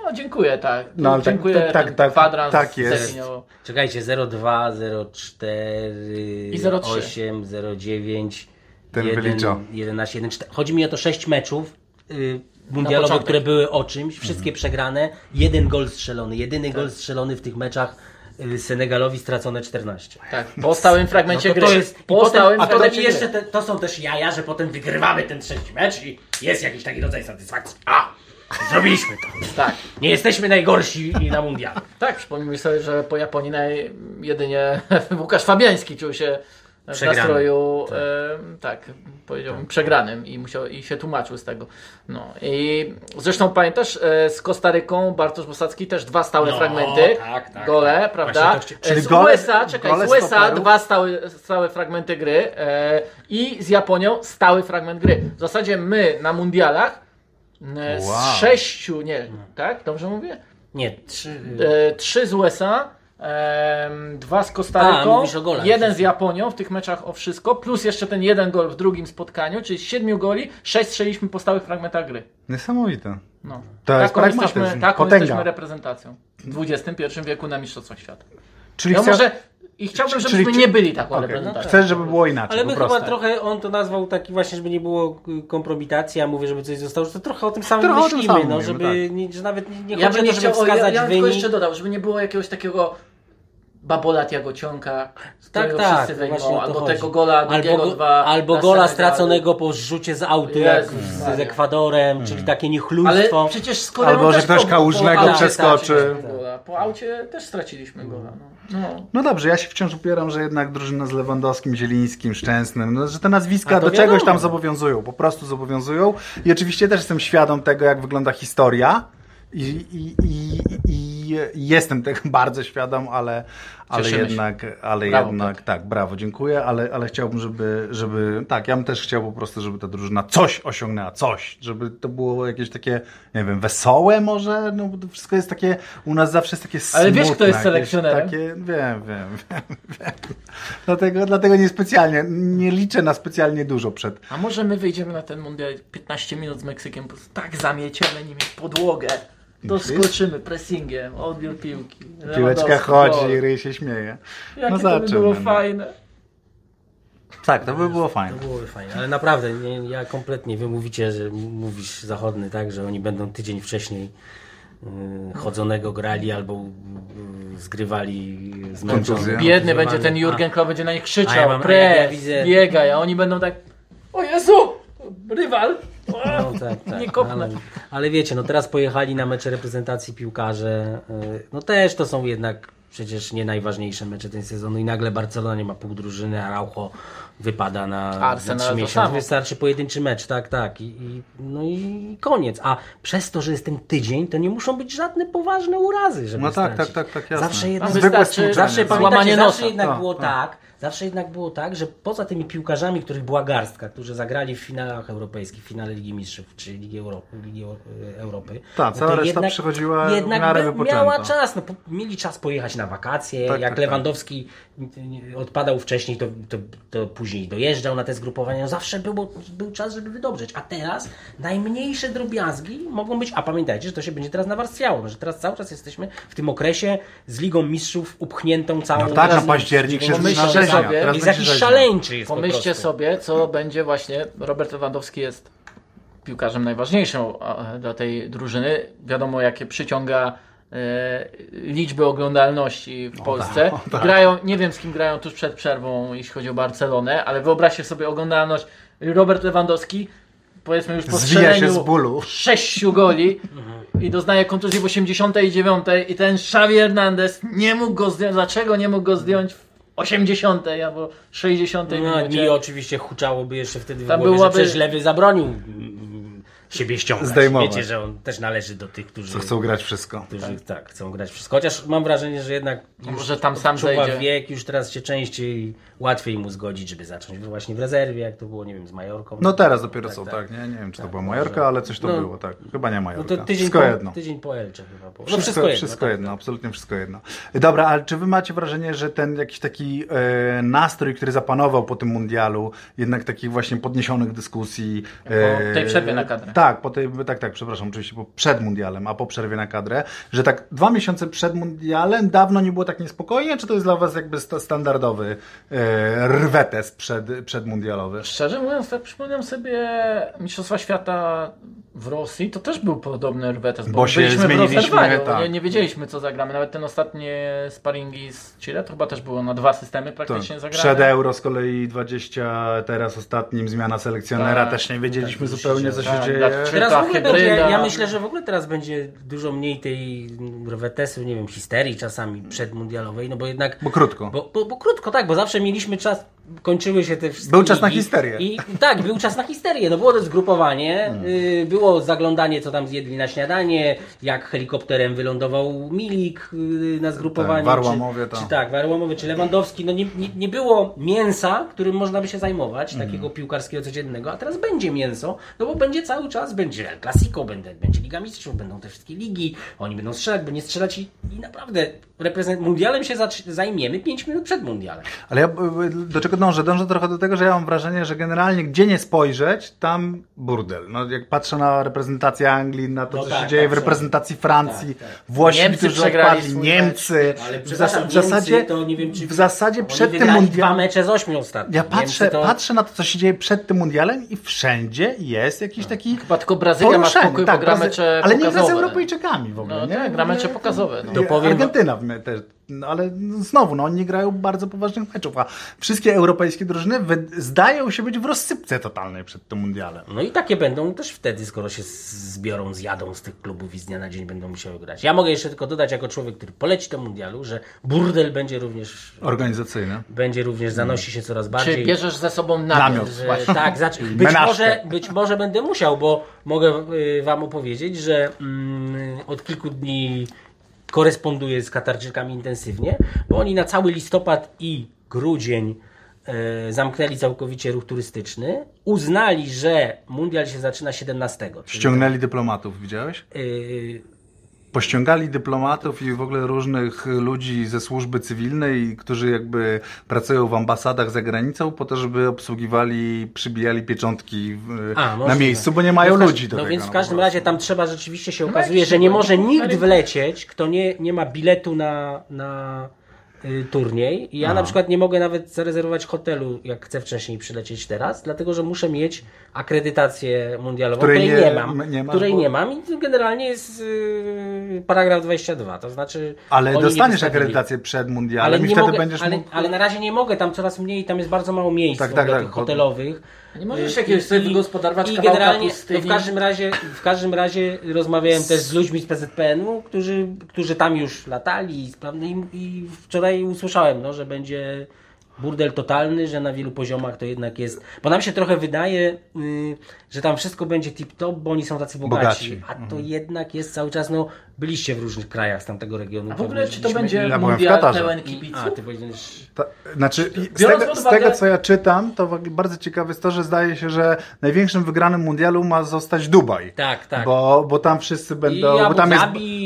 B: No dziękuję, tak.
A: No, ale tak-
B: dziękuję,
A: tak- tak- tak-
B: kwadrans
A: tak jest.
B: zdefiniował.
C: Czekajcie, 02, 04,
B: I 03.
C: 8, 09,
A: Ten
C: 1,
A: wyliczał.
C: 11, 1, 4. Chodzi mi o to 6 meczów y, mundialowych, które były o czymś, wszystkie
A: Mhm.
C: przegrane, jeden gol strzelony, jedyny gol strzelony w tych meczach y, Senegalowi stracone 14.
B: Tak, po stałym fragmencie
C: No to
B: gry.
C: to jest,
B: po
C: potem,
B: stałym
C: a potem
B: fragmencie
C: jeszcze te, to są też jaja, że potem wygrywamy ten trzeci mecz i jest jakiś taki rodzaj satysfakcji. A! Zrobiliśmy to.
B: Tak,
C: Nie jesteśmy najgorsi na mundialu.
B: tak, przypomnijmy sobie, że po Japonii naj... jedynie (laughs) Łukasz Fabiański czuł się w nastroju, tak, tak powiedziałbym, przegranym i, musiał, i się tłumaczył z tego. No i zresztą pamiętasz, e, z Kostaryką Bartosz Bosacki też dwa stałe
C: No,
B: fragmenty,
C: tak, tak,
B: gole,
C: tak.
B: prawda?
C: Chci-
B: E, z
A: gole-
B: USA, czekaj, z USA dwa stałe, stałe fragmenty gry e, i z Japonią stały fragment gry. W zasadzie my na mundialach e,
A: Wow.
B: z sześciu, nie, tak? Dobrze mówię?
C: Nie, trzy...
B: E, trzy z USA, em, dwa z
C: A,
B: Kostaryką,
C: golach.
B: jeden z Japonią w tych meczach o wszystko, plus jeszcze ten jeden gol w drugim spotkaniu, czyli z siedmiu goli, sześć strzeliśmy po stałych fragmentach gry.
A: Niesamowite.
B: No.
A: To jest
B: taką
A: pragmatyzm,
B: jesteśmy, taką
A: potęga.
B: jesteśmy reprezentacją w XXI wieku na Mistrzostwach Świata.
A: Czyli
B: No
A: chcia-
B: może i chciałbym,
A: Czyli-
B: żebyśmy
A: czy-
B: nie byli taką
A: Okej,
B: reprezentacją.
A: Chcesz, żeby było inaczej,
C: Ale my chyba trochę, on to nazwał taki właśnie, żeby nie było y, kompromitacji, a mówię, żeby coś zostało, że to trochę o tym samym
A: Trochę
C: myślimy,
A: samym
C: no,
A: mówimy,
C: żeby, nie, że nawet nie, nie
B: Ja
C: chodzi o
B: nie
C: to, żeby
B: chciał, ja,
C: wskazać
B: ja bym tylko
C: wynik.
B: jeszcze dodał, żeby nie było jakiegoś takiego babolat Jagocionka, z
C: Tak,
B: którego
C: tak,
B: wszyscy
C: to
B: albo
C: chodzi.
B: tego gola drugiego
C: albo, go-
B: dwa
C: albo gola straconego po zrzucie z autu jak
B: Jezus
C: z, z Ekwadorem, czyli takie niechlujstwo.
B: Ale przecież z Koreą
A: Albo, że
B: też
A: ktoś kałużnego
B: aucie
A: przeskoczy.
B: Gola. Po aucie też straciliśmy gola. No. No.
A: No dobrze, ja się wciąż upieram, że jednak drużyna z Lewandowskim, Zielińskim, Szczęsnym, no, że te nazwiska do czegoś
C: wiadomo.
A: tam zobowiązują, po prostu zobowiązują. I oczywiście też jestem świadom tego, jak wygląda historia. I, i, i jestem tego (laughs) bardzo świadom, ale, ale
B: Cieszymy się.
A: jednak, ale
B: Brawo,
A: jednak tak, brawo, dziękuję, ale, ale chciałbym, żeby, żeby, tak, ja bym też chciał po prostu, żeby ta drużyna coś osiągnęła, coś, żeby to było jakieś takie, nie wiem, wesołe może, no bo to wszystko jest takie, u nas zawsze jest takie
B: Ale wiesz, kto
A: smutne,
B: jest selekcjonerem?
A: Takie, wiem, wiem, (laughs) wiem, wiem. Dlatego, dlatego nie specjalnie, nie liczę na specjalnie dużo przed,
B: A może my wyjdziemy na ten mundial 15 minut z Meksykiem, po prostu tak zamieciemy nimi podłogę. Doskoczymy pressingiem, odbiór piłki.
A: Piłeczka chodzi,
B: gol.
A: ryj się śmieje.
B: Jakie
A: no
B: to by było
A: no.
B: fajne.
A: Tak, to by było fajne.
C: To byłoby fajne, ale naprawdę, nie, ja kompletnie, wy mówicie, że mówisz zachodny, tak, że oni będą tydzień wcześniej y, chodzonego grali albo y, zgrywali zmęczony.
B: Biedny będzie ten Jurgen Klopp, będzie na nich
C: A
B: krzyczał,
C: ja mam-
B: pres,
C: ja- ja widzę-
B: biegaj, a oni będą tak o Jezu, rywal.
C: No, (laughs) tak, tak,
B: Nie kopnę.
C: Ale, ale wiecie, no teraz pojechali na mecze reprezentacji piłkarze, y, no też to są jednak przecież nie najważniejsze mecze ten sezonu i nagle Barcelona nie ma pół drużyny, a Araujo wypada na, na
B: Arsenal
C: trzy
B: to
C: miesiące.
B: samo.
C: Wystarczy pojedynczy mecz, tak, tak. I, i, no i koniec. A przez to, że jest ten tydzień, to nie muszą być żadne poważne urazy, żeby
A: No tak, tak, tak, tak, jasne.
C: Zawsze jednak,
A: Wystarczy-
C: zawsze, pamiętacie,
B: nosa.
C: zawsze jednak
A: Tak,
C: było
A: tak.
C: tak, zawsze jednak było tak, że poza tymi piłkarzami, których była garstka, którzy zagrali w finałach europejskich, w finale Ligi Mistrzów czy Ligi, Euro, Ligi Eu- Europy.
A: Tak,
C: no
A: cała
C: to
A: reszta przychodziła w
C: jednak
A: miarę
C: by-
A: wypoczęta.
C: miała czas, no, po, mieli czas pojechać na wakacje,
A: Tak,
C: jak
A: tak,
C: Lewandowski y, odpadał wcześniej, to, to, to później dojeżdżał na te zgrupowania, no zawsze było, był czas, żeby wydobrzeć, a teraz najmniejsze drobiazgi mogą być, a pamiętajcie, że to się będzie teraz nawarstwiało, że teraz cały czas jesteśmy w tym okresie z Ligą Mistrzów upchniętą całą
A: No tak, na październik się
B: Pomyślcie
A: zaczyna rzeźnia.
C: jest jakiś
A: rzeźnia.
C: szaleńczy jest po
B: Pomyślcie
C: prostu.
B: sobie, co będzie właśnie. Robert Lewandowski jest piłkarzem najważniejszym dla tej drużyny. Wiadomo, jakie przyciąga liczby oglądalności w Polsce.
A: o tak.
B: Grają, nie wiem z kim grają tuż przed przerwą, jeśli chodzi o Barcelonę, ale wyobraźcie sobie oglądalność. Robert Lewandowski, powiedzmy już po strzeleniu
A: z bólu.
B: sześciu goli i doznaje kontuzji w 89 i ten Xavi Hernandez nie mógł go zdjąć. Dlaczego nie mógł go zdjąć w 80 albo 60
C: No,
B: minucie?
C: mi oczywiście huczałoby jeszcze wtedy w
B: Tam
C: głowie,
B: byłaby-
C: że przecież Lewy zabronił siebie ściągać.
A: Zdejmować.
C: Wiecie, że on też należy do tych, którzy,
A: Co chcą grać wszystko.
C: którzy tak. chcą grać wszystko. Chociaż mam wrażenie, że jednak już
B: Może tam sam zejdzie.
C: wiek, już teraz się częściej, łatwiej mu zgodzić, żeby zacząć właśnie w rezerwie, jak to było, nie wiem, z Majorką.
A: No teraz dopiero
C: Tak,
A: są,
C: tak.
A: tak. Nie, nie wiem, czy to
C: Tak,
A: była
C: może.
A: Majorka, ale coś to
C: No.
A: było, tak. Chyba nie
C: No
A: Majorka.
C: to tydzień
A: wszystko
C: po,
A: jedno.
C: tydzień po Elcze chyba. było. No
A: Wszystko,
C: wszystko jedno.
A: wszystko
C: tak.
A: jedno, absolutnie wszystko jedno. Dobra, ale czy wy macie wrażenie, że ten jakiś taki e, nastrój, który zapanował po tym mundialu, jednak takich właśnie podniesionych dyskusji. e,
B: Po tej przerwie na kadrę.
A: Tak, po tej, tak, tak, przepraszam, oczywiście po, przed mundialem, a po przerwie na kadrę, że tak dwa miesiące przed mundialem dawno nie było tak niespokojnie, czy to jest dla was jakby sta- standardowy e, rwetes przed, przedmundialowy?
B: Szczerze mówiąc, tak przypominam sobie Mistrzostwa Świata w Rosji, to też był podobny rwetes, bo,
A: Bo się
B: byliśmy
A: zmieniliśmy, tak.
B: nie, nie wiedzieliśmy co zagramy, nawet ten ostatnie sparingi z Chile, to chyba też było na dwa systemy praktycznie
A: Tak.
B: zagrane.
A: Przed Euro z kolei 20, teraz ostatnim zmiana selekcjonera,
B: Tak.
A: też nie wiedzieliśmy
C: Tak,
A: zupełnie co się
B: tak,
A: dzieje.
C: Teraz w ogóle będzie, ja, ja myślę, że w ogóle teraz będzie dużo mniej tej rwetesu, nie wiem, histerii czasami przedmundialowej, no bo jednak...
A: Bo krótko.
C: Bo, bo, bo krótko, tak, bo zawsze mieliśmy czas, kończyły się te wszystkie
A: Był czas na histerię.
C: I, tak, był czas na histerię, no było to zgrupowanie,
A: Hmm.
C: y, było zaglądanie, co tam zjedli na śniadanie, jak helikopterem wylądował Milik y, na zgrupowaniu.
A: Tak, Warłamowie
C: czy, czy tak, Warłamowie, czy Lewandowski, no nie, nie, nie było mięsa, którym można by się zajmować,
A: Hmm.
C: takiego piłkarskiego codziennego, a teraz będzie mięso, no bo będzie cały czas, będzie El Clasico, będzie, będzie Liga Mistrzów, będą te wszystkie ligi, oni będą strzelać, bo nie strzelać i, i naprawdę reprezent, mundialem się zajmiemy 5 minut przed mundialem.
A: Ale ja y, do czego dążę? Dążę trochę do tego, że ja mam wrażenie, że generalnie gdzie nie spojrzeć, tam burdel. No, jak patrzę na reprezentację Anglii, na to,
C: No
A: co
C: tak,
A: się dzieje
C: tak,
A: w reprezentacji Francji,
C: tak, tak.
A: Włosi,
B: Niemcy
A: którzy
B: przegrali
A: odpadli, Niemcy.
C: Ale
A: W, zas- w zasadzie,
C: nie wiem, czy
A: w zasadzie przed tym
C: dwa
A: mundialem.
C: mecze z ośmiu ostatnio.
A: Ja patrzę,
C: to...
A: patrzę na to, co się dzieje przed tym mundialem i wszędzie jest jakiś taki.
B: Chyba tylko Brazylia ma spokój,
A: tak,
B: bo gra mecze
A: Ale nie gra z
B: pokazowe.
A: Europejczykami w ogóle.
B: No
A: nie?
B: tak, gra mecze pokazowe. No.
A: Argentyna w me- też. No, ale znowu, no, oni grają bardzo poważnych meczów, a wszystkie europejskie drużyny zdają się być w rozsypce totalnej przed tym mundialem.
C: No i takie będą też wtedy, skoro się zbiorą, zjadą z tych klubów i z dnia na dzień będą musiały grać. Ja mogę jeszcze tylko dodać, jako człowiek, który poleci do mundialu, że burdel będzie również,
A: Organizacyjne.
C: będzie również zanosi się coraz
B: Czy
C: bardziej.
B: bierzesz ze sobą namiot?
A: Namiot.
C: że,
B: właśnie?
C: tak, znaczy, być, może, być może będę musiał, bo mogę y, Wam opowiedzieć, że mm, od kilku dni koresponduję z Katarczykami intensywnie, bo oni na cały listopad i grudzień e, zamknęli całkowicie ruch turystyczny, uznali, że mundial się zaczyna 17. czyli,
A: Ściągnęli dyplomatów, widziałeś?
C: y,
A: Pościągali dyplomatów i w ogóle różnych ludzi ze służby cywilnej, którzy jakby pracują w ambasadach za granicą, po to, żeby obsługiwali, przybijali pieczątki w,
C: A,
A: na miejscu, bo nie mają
C: no w
A: ludzi do
C: No
A: tego.
C: więc w
A: po
C: każdym
A: prostu.
C: razie tam trzeba rzeczywiście się
B: No
C: okazuje, że nie może
B: no,
C: nikt wlecieć, kto nie, nie ma biletu na, na turniej. I ja na przykład nie mogę nawet zarezerwować hotelu, jak chcę wcześniej przylecieć teraz, dlatego że muszę mieć akredytację mundialową,
A: Której
C: której
A: nie-
C: nie, mam,
A: nie masz,
C: której
A: bo-
C: nie mam i generalnie jest y, paragraf 22, to znaczy
A: Ale dostaniesz akredytację przed mundialem
C: ale
A: i wtedy
C: mogę,
A: będziesz
C: ale,
A: mógł...
C: ale na razie nie mogę, tam coraz mniej, tam jest bardzo mało miejsc
A: Tak, tak, tak,
C: hotelowych.
B: Nie możesz
C: Y,
B: jakiegoś
C: i-
B: sobie
C: i-
B: wygospodarować
C: I generalnie
B: pustyni.
C: no w każdym razie w każdym razie rozmawiałem też z ludźmi z PZPN-u, którzy, którzy tam już latali i, i wczoraj usłyszałem, no, że będzie burdel totalny, że na wielu poziomach to jednak jest, bo nam się trochę wydaje, y, że tam wszystko będzie tip-top, bo oni są tacy bogaci,
A: Bogaci.
C: a to
A: Mhm.
C: jednak jest cały czas, no byliście w różnych krajach z tamtego regionu.
B: A w ogóle czy to będzie
A: Ja
B: mundial pełen
C: i,
B: kibiców?
C: a, ty powiedziałeś...
A: Ta, znaczy, z, tego, z tego, co ja czytam, to bardzo ciekawe jest to, że zdaje się, że największym wygranym mundialu ma zostać Dubaj.
C: Tak, tak.
A: Bo, bo tam wszyscy będą. Bo tam, jest,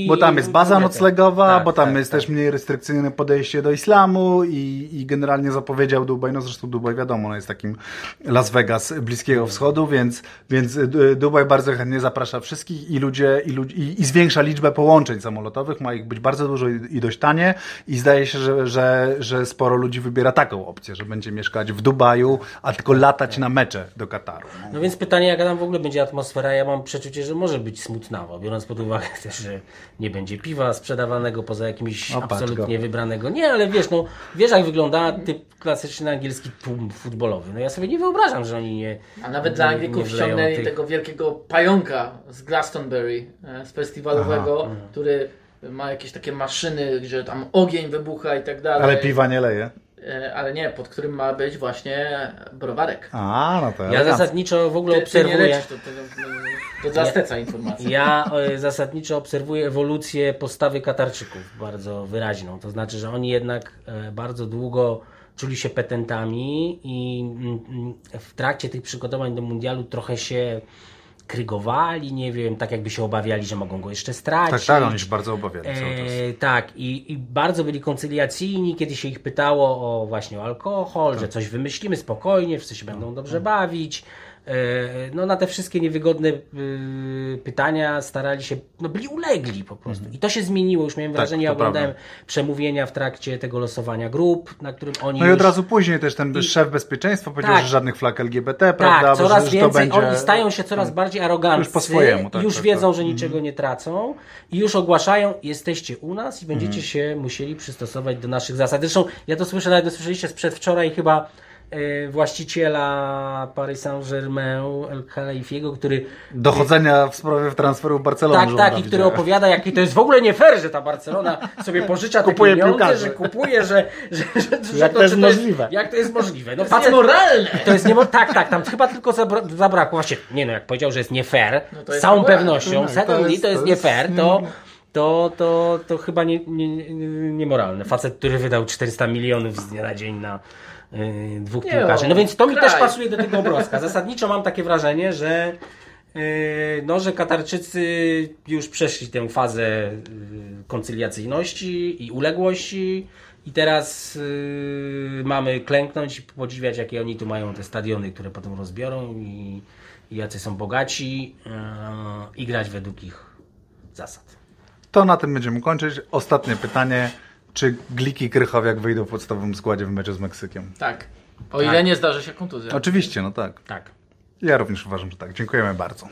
A: bo tam jest baza noclegowa,
C: tak,
A: bo tam
C: tak,
A: jest
C: tak.
A: też mniej restrykcyjne podejście do islamu i, i generalnie zapowiedział Dubaj. No zresztą Dubaj wiadomo, no jest takim Las Vegas Bliskiego Wschodu, więc, więc D- Dubaj bardzo chętnie zaprasza wszystkich i ludzie, i, ludzi, i, i zwiększa liczbę połączeń samolotowych. Ma ich być bardzo dużo i, i dość tanie. I zdaje się, że, że, że sporo ludzi wybiera taką opcję, że będzie mieszkać w Dubaju, a tylko latać na mecze do Kataru. No.
C: No więc pytanie, jaka tam w ogóle będzie atmosfera? Ja mam przeczucie, że może być smutnawo, biorąc pod uwagę (laughs) też, że nie będzie piwa sprzedawanego poza jakimś
A: O, patrz
C: absolutnie
A: go.
C: wybranego. Nie, ale wiesz, no wiesz jak wygląda typ klasyczny angielski tłum futbolowy. No ja sobie nie wyobrażam, że oni nie.
B: A nawet dla Anglików ściągnęli
C: tych-
B: tego wielkiego pająka z Glastonbury, e, z festiwalowego, który ma jakieś takie maszyny, że tam ogień wybucha i tak dalej.
A: Ale piwa nie leje.
B: E, Ale nie, pod którym ma być właśnie browarek.
A: A, no to
C: Ja zasadniczo w ogóle
B: Ty, ty
C: obserwuję.
B: lecisz, to, to, to dla Steca informacja.
C: Ja e, zasadniczo obserwuję ewolucję postawy Katarczyków bardzo wyraźną. To znaczy, że oni jednak bardzo długo czuli się petentami i mm, mm, w trakcie tych przygotowań do mundialu trochę się krygowali, nie wiem, tak jakby się obawiali, że mogą go jeszcze stracić.
A: Tak, tak, oni się bardzo obawiali.
C: E, tak, i, i bardzo byli koncyliacyjni, kiedy się ich pytało o właśnie o alkohol,
A: Tak.
C: że coś wymyślimy spokojnie, wszyscy się będą dobrze bawić. E, no na te wszystkie niewygodne y, pytania starali się, no byli ulegli po prostu. I to się zmieniło, już miałem
A: Mhm. Tak,
C: wrażenie, ja
A: to prawda.
C: oglądałem przemówienia w trakcie tego losowania grup, na którym oni
A: No i
C: już...
A: od razu później też ten szef bezpieczeństwa powiedział,
C: Tak.
A: że żadnych flag LGBT, prawda?
C: Tak,
A: bo
C: coraz
A: że,
C: więcej,
A: będzie...
C: oni stają się coraz bardziej aroganccy,
A: Już po swojemu, tak,
C: już
A: tak,
C: wiedzą,
A: tak.
C: że niczego nie tracą i już ogłaszają, jesteście u nas i będziecie
A: Mhm.
C: się musieli przystosować do naszych zasad. Zresztą ja to słyszę, nawet dosłyszeliście z przedwczoraj chyba e, właściciela Paris Saint-Germain, El Khalifiego, który
A: Dochodzenia w sprawie transferów Barcelony.
C: tak,
A: żąda,
C: tak, i który opowiada, jaki to jest w ogóle nie fair, że ta Barcelona sobie pożycza te
A: Kupuje
C: pieniądze,
A: piłkarzy.
C: że kupuje, że, że, że, że
A: Jak to jest
C: czy
A: możliwe?
C: jak to jest możliwe? No
B: To jest niemoralne!
C: to jest niemo... Tak, tak, tam chyba tylko zabra... zabrakło. Właśnie, nie no, jak powiedział, że jest nie fair,
B: No to
C: z
B: jest
C: całą
B: niemoralne.
C: pewnością,
A: Tak, to jest-
C: to jest
A: to
C: nie
A: jest
C: fair, to, to, to, to chyba nie, nie, nie, niemoralne. Facet, który wydał 400 milionów z dnia na dzień na dwóch
B: Nie,
C: piłkarzy. No
B: o,
C: więc to mi
B: kraj.
C: też pasuje do tego obrazka. Zasadniczo mam takie wrażenie, że y, no, że Katarczycy już przeszli tę fazę y, koncyliacyjności i uległości i teraz mamy klęknąć i podziwiać, jakie oni tu mają te stadiony, które potem rozbiorą i, i jacy są bogaci i grać według ich zasad.
A: To na tym będziemy kończyć. Ostatnie pytanie. Czy Gliki i Krychowiak wyjdą w podstawowym składzie w meczu z Meksykiem?
B: Tak. O ile nie zdarzy się kontuzja.
A: Oczywiście, no tak.
C: Tak.
A: Ja również uważam, że tak. Dziękujemy bardzo.